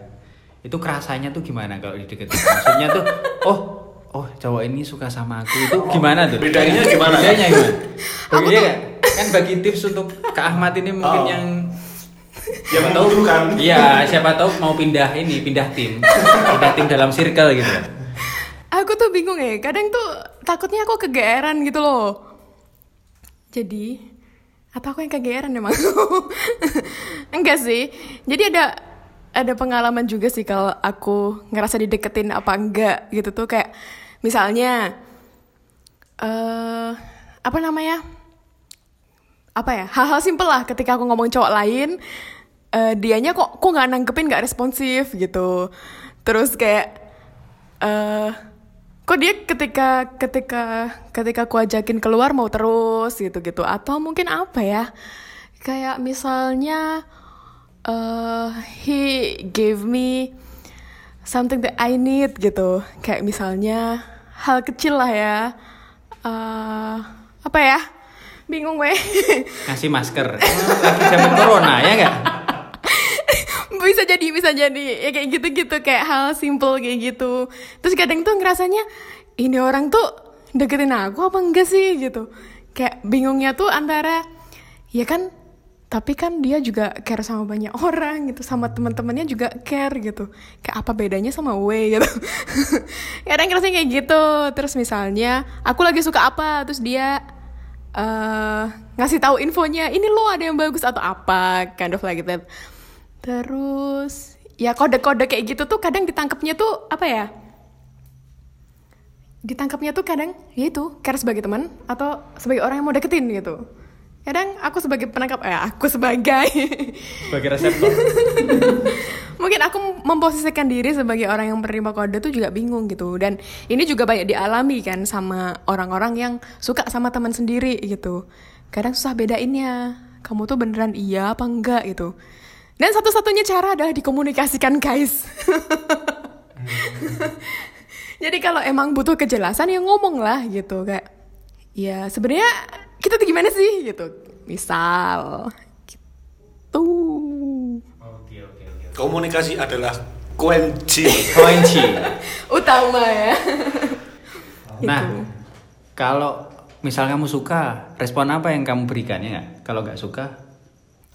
Itu kerasanya tuh gimana kalau dideketin? Maksudnya tuh, [LAUGHS] oh, oh cowok ini suka sama aku itu gimana tuh? Bedanya gimana? Bedanya gimana? Dia nggak? kan bagi tips untuk Kak Ahmad ini mungkin Oh. yang Yang membutuhkan. Iya, siapa tahu mau pindah ini, pindah tim, pindah tim dalam circle gitu. Aku tuh bingung ya. Kadang tuh takutnya aku kegeeran gitu loh. Jadi atau aku yang kegeeran emang? [LAUGHS] Enggak sih. Jadi ada ada pengalaman juga sih kalau aku ngerasa dideketin apa enggak gitu tuh kayak misalnya eh apa namanya apa ya hal-hal simpel lah ketika aku ngomong cowok lain eh dianya kok kok nggak nanggepin nggak responsif gitu terus kayak eh kok dia ketika ketika ketika aku ajakin keluar mau terus gitu gitu atau mungkin apa ya? Kayak misalnya eh he gave me something that I need gitu. Kayak misalnya hal kecil lah ya. Eh apa ya? Bingung gue Ngasih masker. Lagi zaman corona ya nggak? Bisa jadi bisa jadi. Ya kayak gitu gitu kayak hal simple kayak gitu. Terus kadang tuh ngerasanya ini orang tuh deketin aku apa enggak sih? Gitu. Kayak bingungnya tuh antara ya kan tapi kan dia juga care sama banyak [LAUGHS] orang gitu sama teman-temannya juga care gitu. Kayak apa bedanya sama W [LAUGHS] gitu. Kadang ngerasanya kayak gitu. Terus misalnya aku lagi suka apa? Terus dia eh ngasih tahu infonya ini lo ada yang bagus atau apa? Kind of like that terus ya kode-kode kayak gitu tuh kadang ditangkapnya tuh apa ya? Ditangkapnya tuh kadang ya itu care sebagai teman atau sebagai orang yang mau deketin gitu. Kadang aku sebagai penangkap eh aku sebagai [LAUGHS] Sebagai reseptor. [LAUGHS] mungkin aku memposisikan diri sebagai orang yang menerima kode tuh juga bingung gitu. Dan ini juga banyak dialami kan sama orang-orang yang suka sama teman sendiri gitu. Kadang susah bedainnya kamu tuh beneran iya apa enggak gitu dan satu-satunya cara adalah dikomunikasikan guys [LAUGHS] jadi kalau emang butuh kejelasan ya ngomong lah gitu kayak ya sebenarnya kita tuh gimana sih gitu misal gitu Oke oke oke. Komunikasi adalah kunci. [LAUGHS] Kunci. utama ya Nah, Gitu. kalau misal kamu suka, respon apa yang kamu berikan ya? Kalau nggak suka,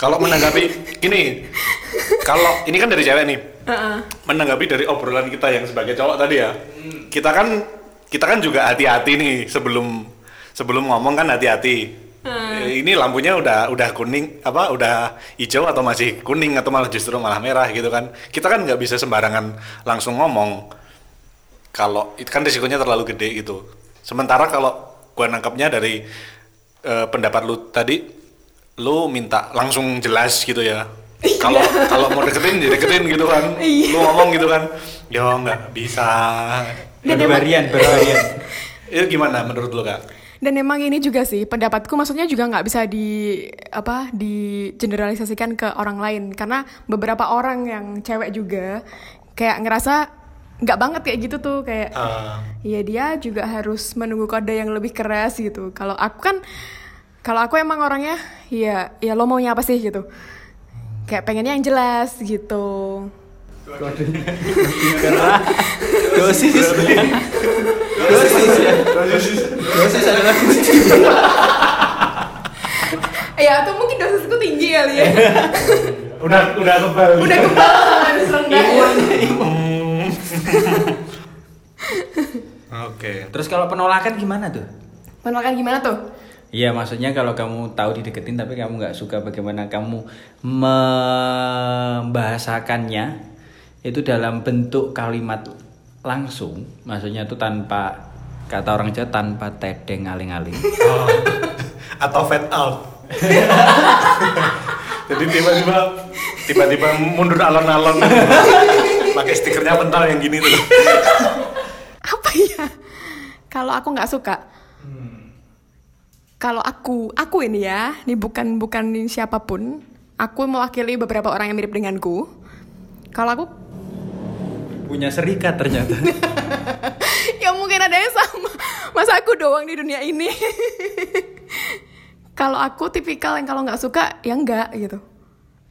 Kalau menanggapi gini, [LAUGHS] kalau ini kan dari cewek nih, menanggapi dari obrolan kita yang sebagai cowok tadi ya, kita kan kita kan juga hati-hati nih sebelum sebelum ngomong kan hati-hati. Eh, Ini lampunya udah udah kuning apa udah hijau atau masih kuning atau malah justru malah merah gitu kan. Kita kan nggak bisa sembarangan langsung ngomong. Kalau itu kan risikonya terlalu gede gitu. Sementara kalau gua nangkapnya dari eh, pendapat lu tadi lu minta langsung jelas gitu ya. Kalau kalau mau deketin ya deketin gitu kan. Lu ngomong gitu kan. Ya nggak bisa. Berharian, berharian. itu [LAUGHS] gimana menurut lu kak? Dan emang ini juga sih pendapatku maksudnya juga nggak bisa di apa di generalisasikan ke orang lain. Karena beberapa orang yang cewek juga kayak ngerasa nggak banget kayak gitu tuh kayak ya dia juga harus menunggu kode yang lebih keras gitu. Kalau aku kan kalau aku emang orangnya ya ya lo maunya apa sih gitu. Kayak pengennya yang jelas gitu. Dosis. Dosis. ya. Dosis adalah kunci. Ya atau mungkin dosisku tinggi kali ya. udah udah kebal Udah kebal harus rendah. [LAUGHS] oke Terus kalau penolakan gimana tuh? Penolakan gimana tuh? Iya, maksudnya kalau kamu tahu dideketin tapi kamu nggak suka bagaimana kamu membahasakannya itu dalam bentuk kalimat langsung, maksudnya itu tanpa kata orang Jawa tanpa tedeng aling-aling. Oh. atau fade out [LAUGHS] jadi tiba-tiba tiba-tiba mundur alon-alon pakai stikernya pental yang gini tuh apa ya kalau aku nggak suka kalau aku aku ini ya ini bukan bukan siapa pun aku mewakili beberapa orang yang mirip denganku. Kalau aku Punya serikat ternyata. [LAUGHS] ya mungkin ada yang sama. Masa aku doang di dunia ini? [LAUGHS] Kalau aku tipikal yang kalau nggak suka ya enggak gitu.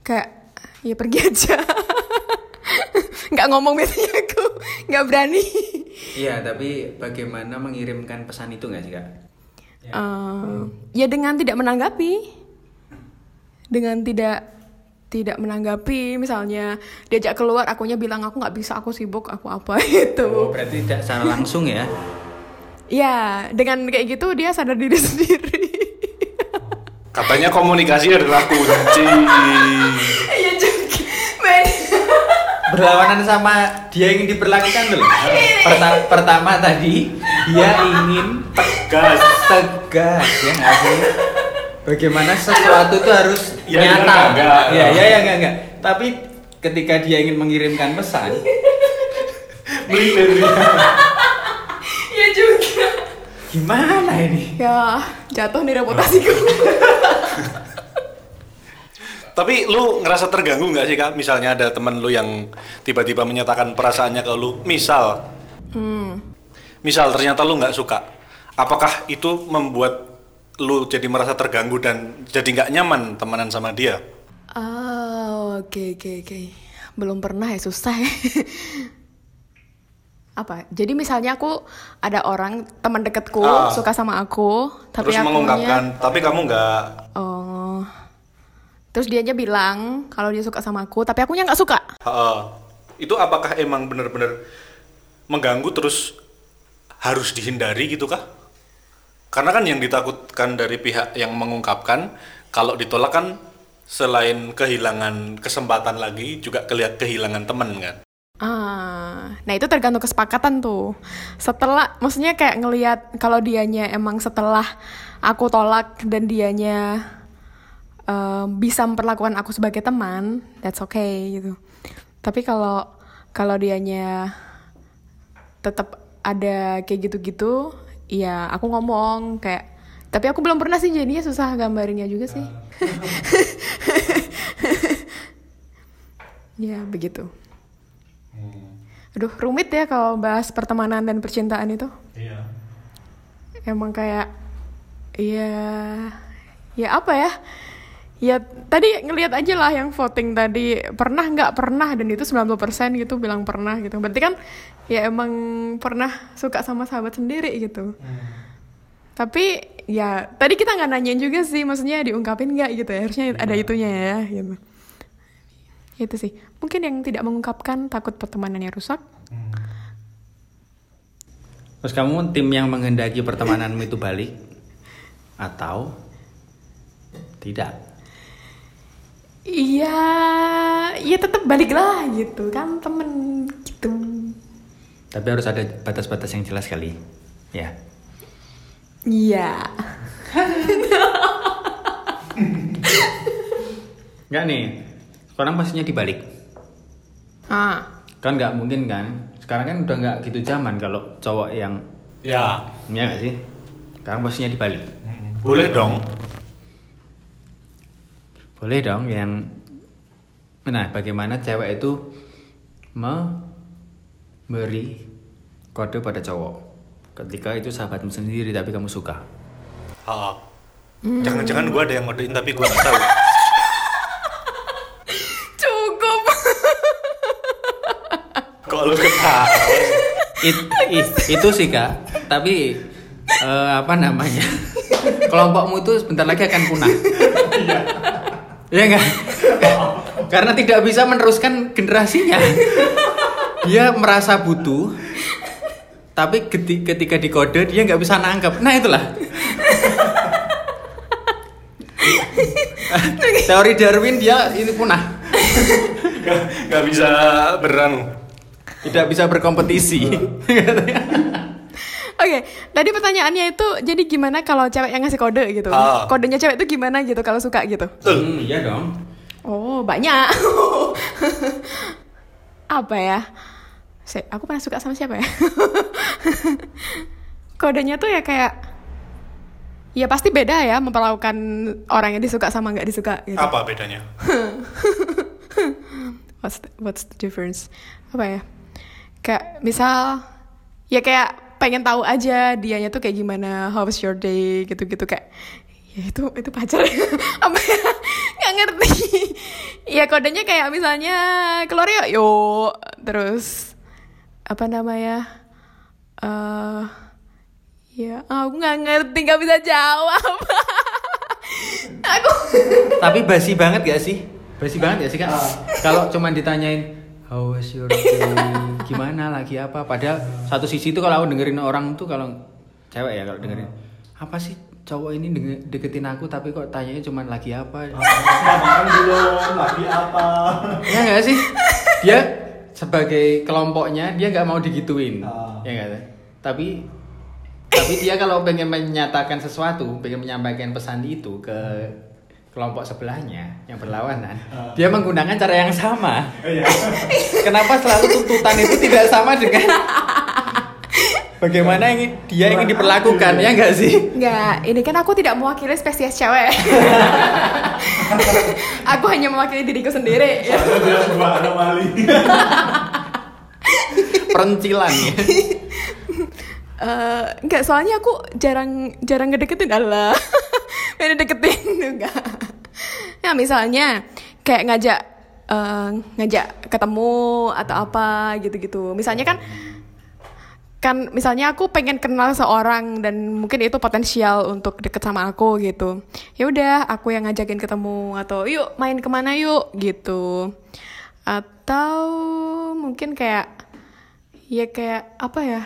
Kayak ya pergi [LAUGHS] aja. Nggak ngomong biasanya aku nggak berani. Iya, tapi bagaimana mengirimkan pesan itu nggak sih kak? Eh, ya dengan tidak menanggapi. Dengan tidak tidak menanggapi misalnya diajak keluar akunya bilang aku nggak bisa aku sibuk aku apa [LAUGHS] gitu. Oh, berarti tidak secara langsung ya? ya dengan kayak gitu dia sadar diri [LAUGHS] sendiri. Katanya komunikasi adalah kunci Iya juga. Berlawanan sama dia yang diperlakukan loh. Perta- pertama tadi dia ingin gas tegas ya nggak sih bagaimana sesuatu itu harus Ya, nyata enggak, enggak. ya ya ya enggak enggak tapi ketika dia ingin mengirimkan pesan Melipir. Iya juga. gimana ini Ya, jatuh nih reputasiku. Tapi lu ngerasa terganggu nggak sih kak? Misalnya ada temen lu yang tiba-tiba menyatakan perasaannya ke lu, misal, Hmm. Misal ternyata lu nggak suka, apakah itu membuat lu jadi merasa terganggu dan jadi nggak nyaman temenan sama dia? Oh, oke oke oke. Belum pernah ya susah ya. [LAUGHS] Apa? Jadi misalnya aku ada orang teman deketku Ah. suka sama aku, tapi Terus akunya mengungkapkan, tapi kamu nggak, Oh. Terus dia aja bilang kalau dia suka sama aku, tapi akunya nggak suka. Heeh. itu apakah emang bener-bener mengganggu terus harus dihindari gitu kah? Karena kan yang ditakutkan dari pihak yang mengungkapkan, kalau ditolak kan selain kehilangan kesempatan lagi juga kelihat kehilangan temen kan? Ah, nah itu tergantung kesepakatan tuh. Setelah, maksudnya kayak ngelihat kalau dianya emang setelah aku tolak dan dianya eh, bisa memperlakukan aku sebagai teman, that's okay gitu. Tapi kalau kalau dianya tetap ada kayak gitu-gitu, ya aku ngomong kayak. Tapi aku belum pernah sih jadinya susah gambarinnya juga sih. [LAUGHS] ya begitu. Aduh, rumit ya kalau bahas pertemanan dan percintaan itu. Iya. Emang kayak ya ya apa ya? Ya tadi ngelihat aja lah yang voting tadi pernah nggak pernah dan itu 90% gitu bilang pernah gitu. Berarti kan ya emang pernah suka sama sahabat sendiri gitu. Tapi ya tadi kita nggak nanyain juga sih, maksudnya diungkapin nggak gitu ya? Harusnya ada itunya ya gitu. Itu sih. Mungkin yang tidak mengungkapkan takut pertemanannya rusak. terus kamu tim yang menghendaki pertemananmu itu balik atau tidak Iya, ya tetap balik lah gitu kan temen gitu. tapi harus ada batas-batas yang jelas kali ya Iya. Enggak nih sekarang pastinya dibalik Ah, kan nggak mungkin kan sekarang kan udah nggak gitu zaman kalau cowok yang Ya, ya nggak sih sekarang pastinya dibalik boleh dong. Boleh dong yang nah bagaimana cewek itu memberi kode pada cowok ketika itu sahabatmu sendiri tapi kamu suka Ha. Jangan-jangan gua ada yang ngodein tapi gua nggak tahu. [LAUGHS] cukup. Kok lu ketawa? It- it- itu sih kak tapi eh, apa namanya [LAUGHS] kelompokmu itu sebentar lagi akan punah Iya enggak [LAUGHS] karena tidak bisa meneruskan generasinya. Dia merasa butuh tapi keti- ketika dikode dia nggak bisa nangkep nah itulah. [LAUGHS] Teori Darwin dia ini punah. Nggak- Nggak bisa beran. tidak bisa berkompetisi [LAUGHS] Oke, tadi pertanyaannya itu jadi gimana kalau cewek yang ngasih kode gitu? Ah. Kodenya cewek itu gimana gitu kalau suka gitu? Hmm, iya dong Oh, banyak. [LAUGHS] Apa ya? Se- aku pernah suka sama siapa ya? [LAUGHS] Kodenya tuh ya kayak Ya pasti beda ya memperlakukan orang yang disuka sama nggak disuka gitu. Apa bedanya? [LAUGHS] What's the, what's the difference? Apa ya? Kayak misal ya kayak pengen tahu aja dianya tuh kayak gimana, how was your day gitu-gitu kayak ya itu itu pacar. [LAUGHS] Apa ya? Nggak ngerti. [LAUGHS] Ya kodenya kayak misalnya keluar yuk yuk terus apa namanya eh ya aku nggak ngerti nggak bisa jawab. [LAUGHS] Aku Tapi basi banget gak sih? Basi banget gak sih kan? Kalau cuman ditanyain How was your day? Gimana lagi apa? Padahal satu sisi itu kalau aku dengerin orang tuh kalau cewek ya kalau dengerin apa sih cowok ini denge- deketin aku tapi kok tanyanya cuman lagi apa? Makan belum, lagi apa? ya nggak sih? Dia sebagai kelompoknya dia nggak mau digituin. Ah. Ya nggak sih? Tapi Tapi dia kalau pengen menyatakan sesuatu, pengen menyampaikan pesan itu ke kelompok sebelahnya yang berlawanan, dia menggunakan cara yang sama. [LAUGHS] Kenapa selalu tuntutan itu tidak sama dengan bagaimana yang dia ingin diperlakukan ya enggak sih? Enggak, ini kan aku tidak mewakili spesies cewek. [LAUGHS] aku hanya mewakili diriku sendiri. ya. Soalnya dia sebuah anomali. [LAUGHS] Perencilan ya. Eh, enggak, soalnya aku jarang jarang ngedeketin Allah. Pengen deketin enggak. Ya misalnya kayak ngajak eh, ngajak ketemu atau apa gitu-gitu. Misalnya kan kan misalnya aku pengen kenal seorang dan mungkin itu potensial untuk deket sama aku gitu. Ya udah aku yang ngajakin ketemu atau yuk main ke mana yuk? gitu. Atau mungkin kayak ya kayak apa ya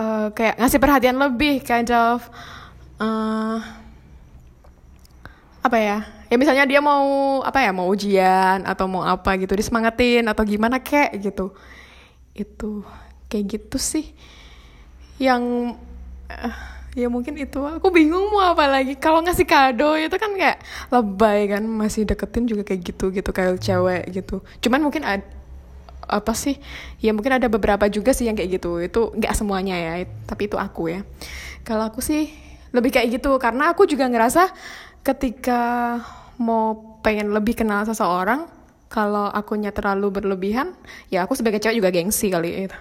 Eh, kayak ngasih perhatian lebih kind of eh, apa ya ya misalnya dia mau apa ya mau ujian atau mau apa gitu disemangatin atau gimana kek gitu. Itu kayak gitu sih. Yang eh, ya mungkin itu aku bingung mau apa lagi. Kalau ngasih kado itu kan kayak lebay kan masih deketin juga kayak gitu gitu kayak cewek gitu. Cuman mungkin ad, apa sih ya mungkin ada beberapa juga sih yang kayak gitu. Itu nggak semuanya ya tapi itu aku ya. Kalau aku sih lebih kayak gitu karena aku juga ngerasa ketika mau pengen lebih kenal seseorang kalau akunya terlalu berlebihan ya aku sebagai cewek juga gengsi kali itu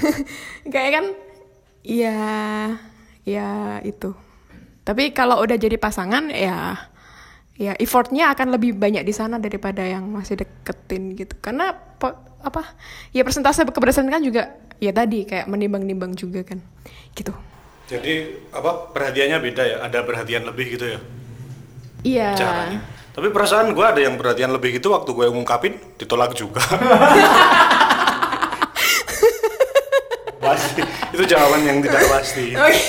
[LAUGHS] kayak kan ya ya itu. Tapi kalau udah jadi pasangan ya ya effortnya akan lebih banyak di sana daripada yang masih deketin gitu. Karena apa ya persentase keberhasilan kan juga ya tadi kayak menimbang-nimbang juga kan. Gitu Jadi apa perhatiannya beda ya? Ada perhatian lebih gitu ya iya caranya. Tapi perasaan gue ada yang perhatian lebih gitu waktu gue ngungkapin ditolak juga. [LAUGHS] pasti itu jawaban yang tidak pasti. [LAUGHS] Oke.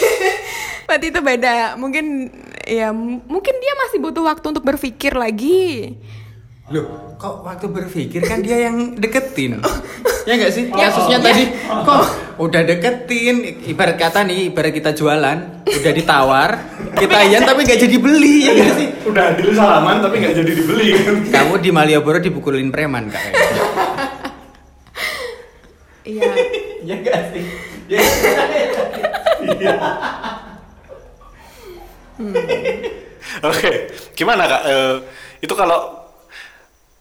Berarti itu beda. Mungkin ya mungkin dia masih butuh waktu untuk berpikir lagi. Loh, kok waktu berpikir kan dia yang deketin. [LAUGHS] ya enggak sih? Ya, Kasusnya ya. tadi kok udah deketin, ibarat kata nih, ibarat kita jualan, udah ditawar, [LAUGHS] kita iyan tapi nggak jadi beli ya enggak sih? Udah deal salaman tapi nggak jadi dibeli kan. Kamu di Malioboro dipukulin preman kak. Iya. [LAUGHS] ya enggak sih? Oke, gimana kak? Eh, itu kalau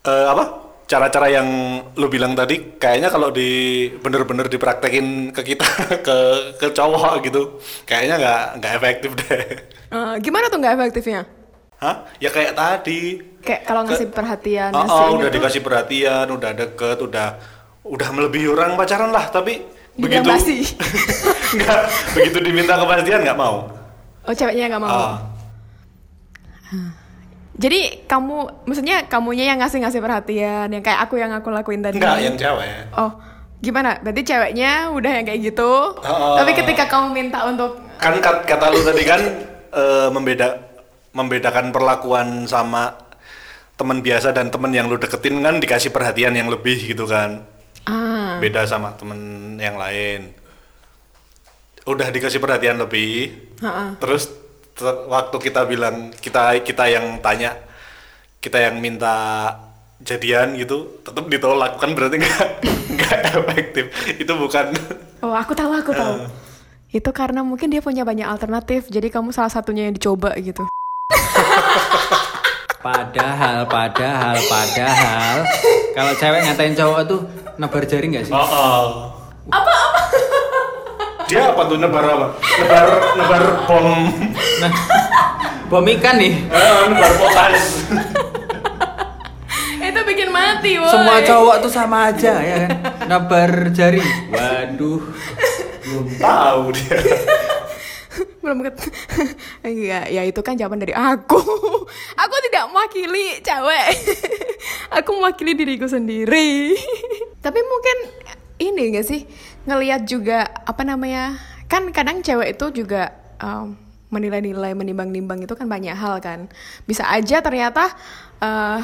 eh, apa? Cara-cara yang lu bilang tadi, kayaknya kalau di bener-bener dipraktekin ke kita, [LAUGHS] ke ke cowok gitu, kayaknya nggak nggak efektif deh. Eh, gimana tuh nggak efektifnya? Hah? Ya kayak tadi. Kayak kalau ngasih perhatian, Oh, oh, udah tuh dikasih perhatian, udah deket, udah udah melebihi orang pacaran lah, tapi Dibilang begitu [LAUGHS] nggak begitu diminta kepastian nggak mau. Oh ceweknya nggak mau. Ah. Jadi kamu, maksudnya kamunya yang ngasih-ngasih perhatian, yang kayak aku yang aku lakuin tadi. Enggak, yang cewek. Oh, gimana? Berarti ceweknya udah yang kayak gitu. Oh. Tapi ketika kamu minta untuk Kan kat- kata lu tadi kan eh, membeda membedakan perlakuan sama teman biasa dan teman yang lu deketin kan dikasih perhatian yang lebih gitu kan. ah, Beda sama temen yang lain. Udah dikasih perhatian lebih. ha-ha. Terus ter- waktu kita bilang kita kita yang tanya, kita yang minta jadian gitu, tetap ditolak kan berarti nggak [LAUGHS] nggak efektif. Itu bukan Oh, aku tahu, aku tahu. Itu karena mungkin dia punya banyak alternatif, jadi kamu salah satunya yang dicoba gitu. [LAUGHS] Padahal, padahal, padahal, kalau cewek ngatain cowok tuh nebar jari nggak sih? Oh, oh. Apa apa? Dia apa tuh nebar apa? Nebar nebar bom, Nah, bom ikan nih. eh, nebar potas. Itu bikin mati, woy. Semua cowok tuh sama aja ya kan. Nebar jari. Waduh. Belum tahu dia. belum ket Enggak, ya itu kan jawaban dari aku. aku tidak mewakili cewek. aku mewakili diriku sendiri. Tapi mungkin ini gak sih ngelihat juga apa namanya? Kan kadang cewek itu juga um, menilai-nilai, menimbang-nimbang itu kan banyak hal kan. Bisa aja ternyata eh,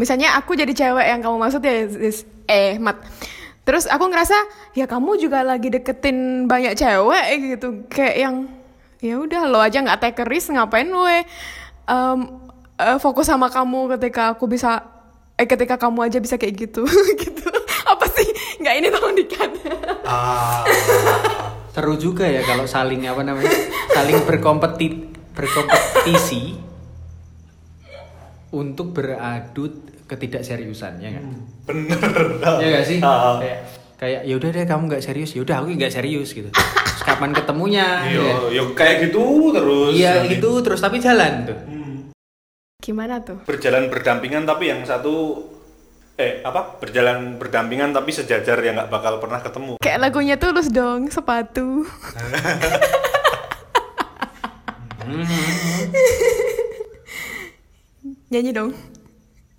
misalnya aku jadi cewek yang kamu maksud ya eh mat Terus aku ngerasa ya kamu juga lagi deketin banyak cewek gitu kayak yang ya udah lo aja nggak take risk ngapain we em, eh, fokus sama kamu ketika aku bisa eh ketika kamu aja bisa kayak gitu [LAUGHS] gitu nggak ini tolong dikat Ah. Seru juga ya kalau saling apa namanya? Saling berkompeti berkompetisi untuk beradu ketidakseriusan ya nggak? Bener. Ya nggak sih? Ah. Kayak kayak ya udah deh kamu nggak serius, ya udah aku nggak serius gitu. Terus kapan ketemunya? Iya, Ya. ya kayak gitu terus. Iya gitu terus tapi jalan tuh. gimana tuh Berjalan berdampingan tapi yang satu eh apa? Berjalan berdampingan tapi sejajar ya nggak bakal pernah ketemu. kayak lagunya tulus dong sepatu [LAUGHS] nyanyi dong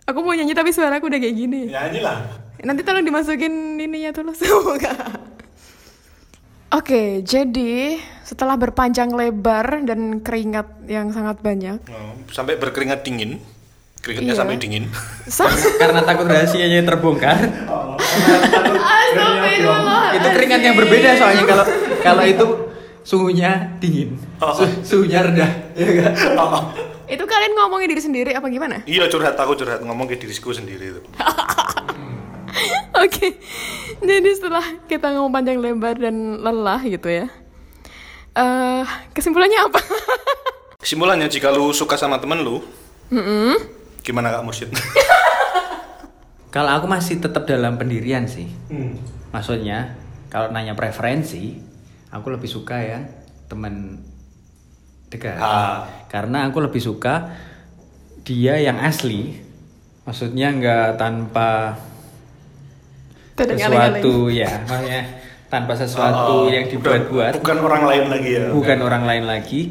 aku mau nyanyi tapi suara aku udah kayak gini Nyanyi lah. Nanti tolong dimasukin ininya tulus [LAUGHS] Enggak. Oke, jadi setelah berpanjang lebar dan keringat yang sangat banyak, Oh, sampai berkeringat dingin. Keringatnya Iya. sampai dingin. [LAUGHS] Karena takut rahasianya terbongkar. Itu keringat yang berbeda soalnya kalau kalau itu suhunya dingin, su- suhunya rendah. Ya kan? Oh, Itu kalian ngomongin diri sendiri apa gimana? iya curhat aku curhat ngomong ke diriku sendiri itu. [LAUGHS] Oke, jadi setelah kita ngomong panjang lebar dan lelah gitu ya, eh kesimpulannya apa? [LAUGHS] Kesimpulannya jika lu suka sama temen lu, Mm-mm. Gimana kak Mursyid? [LAUGHS] Kalau aku masih tetap dalam pendirian sih. Maksudnya kalau nanya preferensi, aku lebih suka yang teman dekat. Ah. Karena aku lebih suka dia yang asli. Maksudnya nggak tanpa Tidak sesuatu ya, maksudnya tanpa sesuatu Oh, yang dibuat-buat. Bukan orang lain lagi ya. bukan orang lain lagi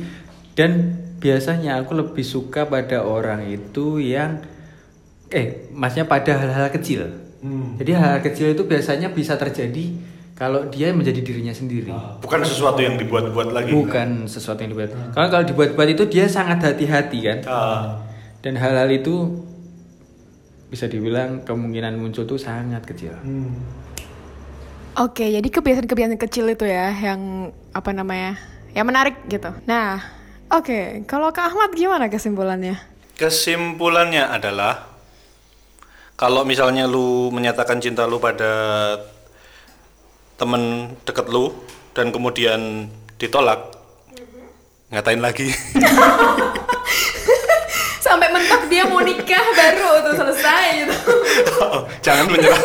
dan biasanya aku lebih suka pada orang itu yang eh maksudnya pada hal-hal kecil. Jadi hal-hal kecil itu biasanya bisa terjadi kalau dia menjadi dirinya sendiri. Bukan sesuatu yang dibuat-buat lagi. bukan sesuatu yang dibuat. Kalau kalau dibuat-buat itu dia sangat hati-hati kan? Ah, dan hal-hal itu bisa dibilang kemungkinan muncul tuh sangat kecil. Oke, jadi kebiasaan-kebiasaan kecil itu ya yang apa namanya? Yang menarik gitu. Nah, oke, kalau Kak Ahmad gimana kesimpulannya? kesimpulannya adalah kalau misalnya lu menyatakan cinta lu pada temen deket lu dan kemudian ditolak, ngatain lagi. [LAUGHS] Sampai mentok dia mau nikah baru tuh selesai gitu. Jangan menyerah.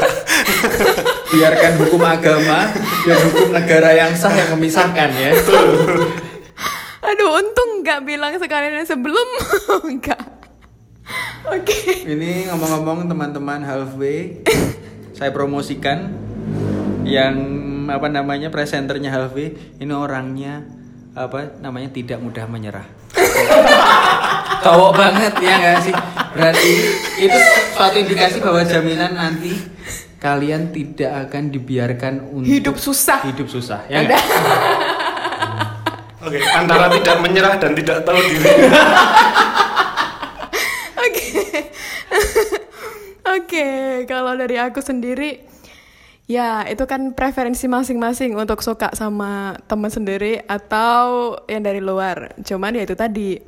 biarkan hukum agama dan hukum negara yang sah yang memisahkan ya Aduh, untung nggak bilang sekalian yang sebelum. [LAUGHS] Enggak. Oke. Ini ngomong-ngomong teman-teman halfway, saya promosikan yang apa namanya presenternya halfway ini orangnya apa namanya tidak mudah menyerah. [LAUGHS] Cowok banget ya nggak sih? Berarti itu suatu indikasi bahwa jaminan nanti kalian tidak akan dibiarkan untuk Hidup susah. Hidup susah ya Oke, antara tidak menyerah dan tidak tahu diri. Oke. Oke, kalau dari aku sendiri ya itu kan preferensi masing-masing untuk suka sama teman sendiri atau yang dari luar. Cuman ya itu tadi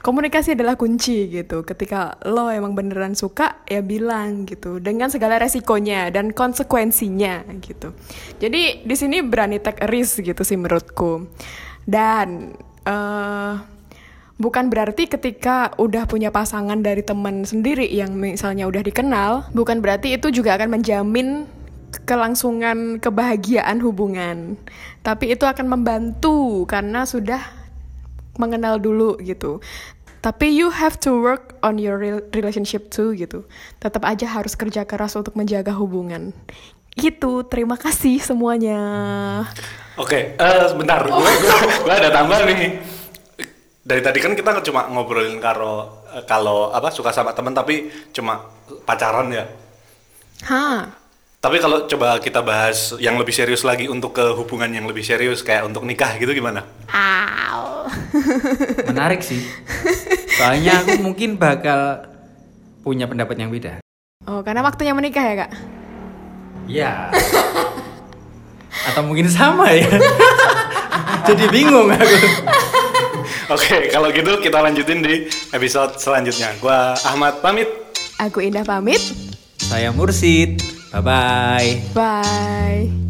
komunikasi adalah kunci gitu. Ketika lo emang beneran suka ya bilang gitu dengan segala resikonya dan konsekuensinya gitu. Jadi di sini berani take risk gitu sih menurutku. Dan eh Bukan berarti ketika udah punya pasangan dari teman sendiri yang misalnya udah dikenal, bukan berarti itu juga akan menjamin kelangsungan kebahagiaan hubungan. Tapi itu akan membantu karena sudah mengenal dulu gitu. Tapi you have to work on your rel- relationship too gitu. Tetap aja harus kerja keras untuk menjaga hubungan. Gitu, terima kasih semuanya. Oke, eh sebentar, gue, gue, gue ada tambahan nih. Dari tadi kan kita cuma ngobrolin karo eh, kalau apa suka sama temen tapi cuma pacaran ya. Hah. Tapi kalau coba kita bahas yang lebih serius lagi untuk ke hubungan yang lebih serius kayak untuk nikah gitu gimana? Au. [LAUGHS] Menarik sih. Soalnya aku mungkin bakal punya pendapat yang beda. Oh, karena waktunya menikah ya, Kak? Ya. [LAUGHS] Atau mungkin sama ya? [LAUGHS] Jadi bingung aku. Oke, kalau gitu kita lanjutin di episode selanjutnya. Gua Ahmad pamit. Aku Indah pamit. Saya Mursid. Bye bye. Bye.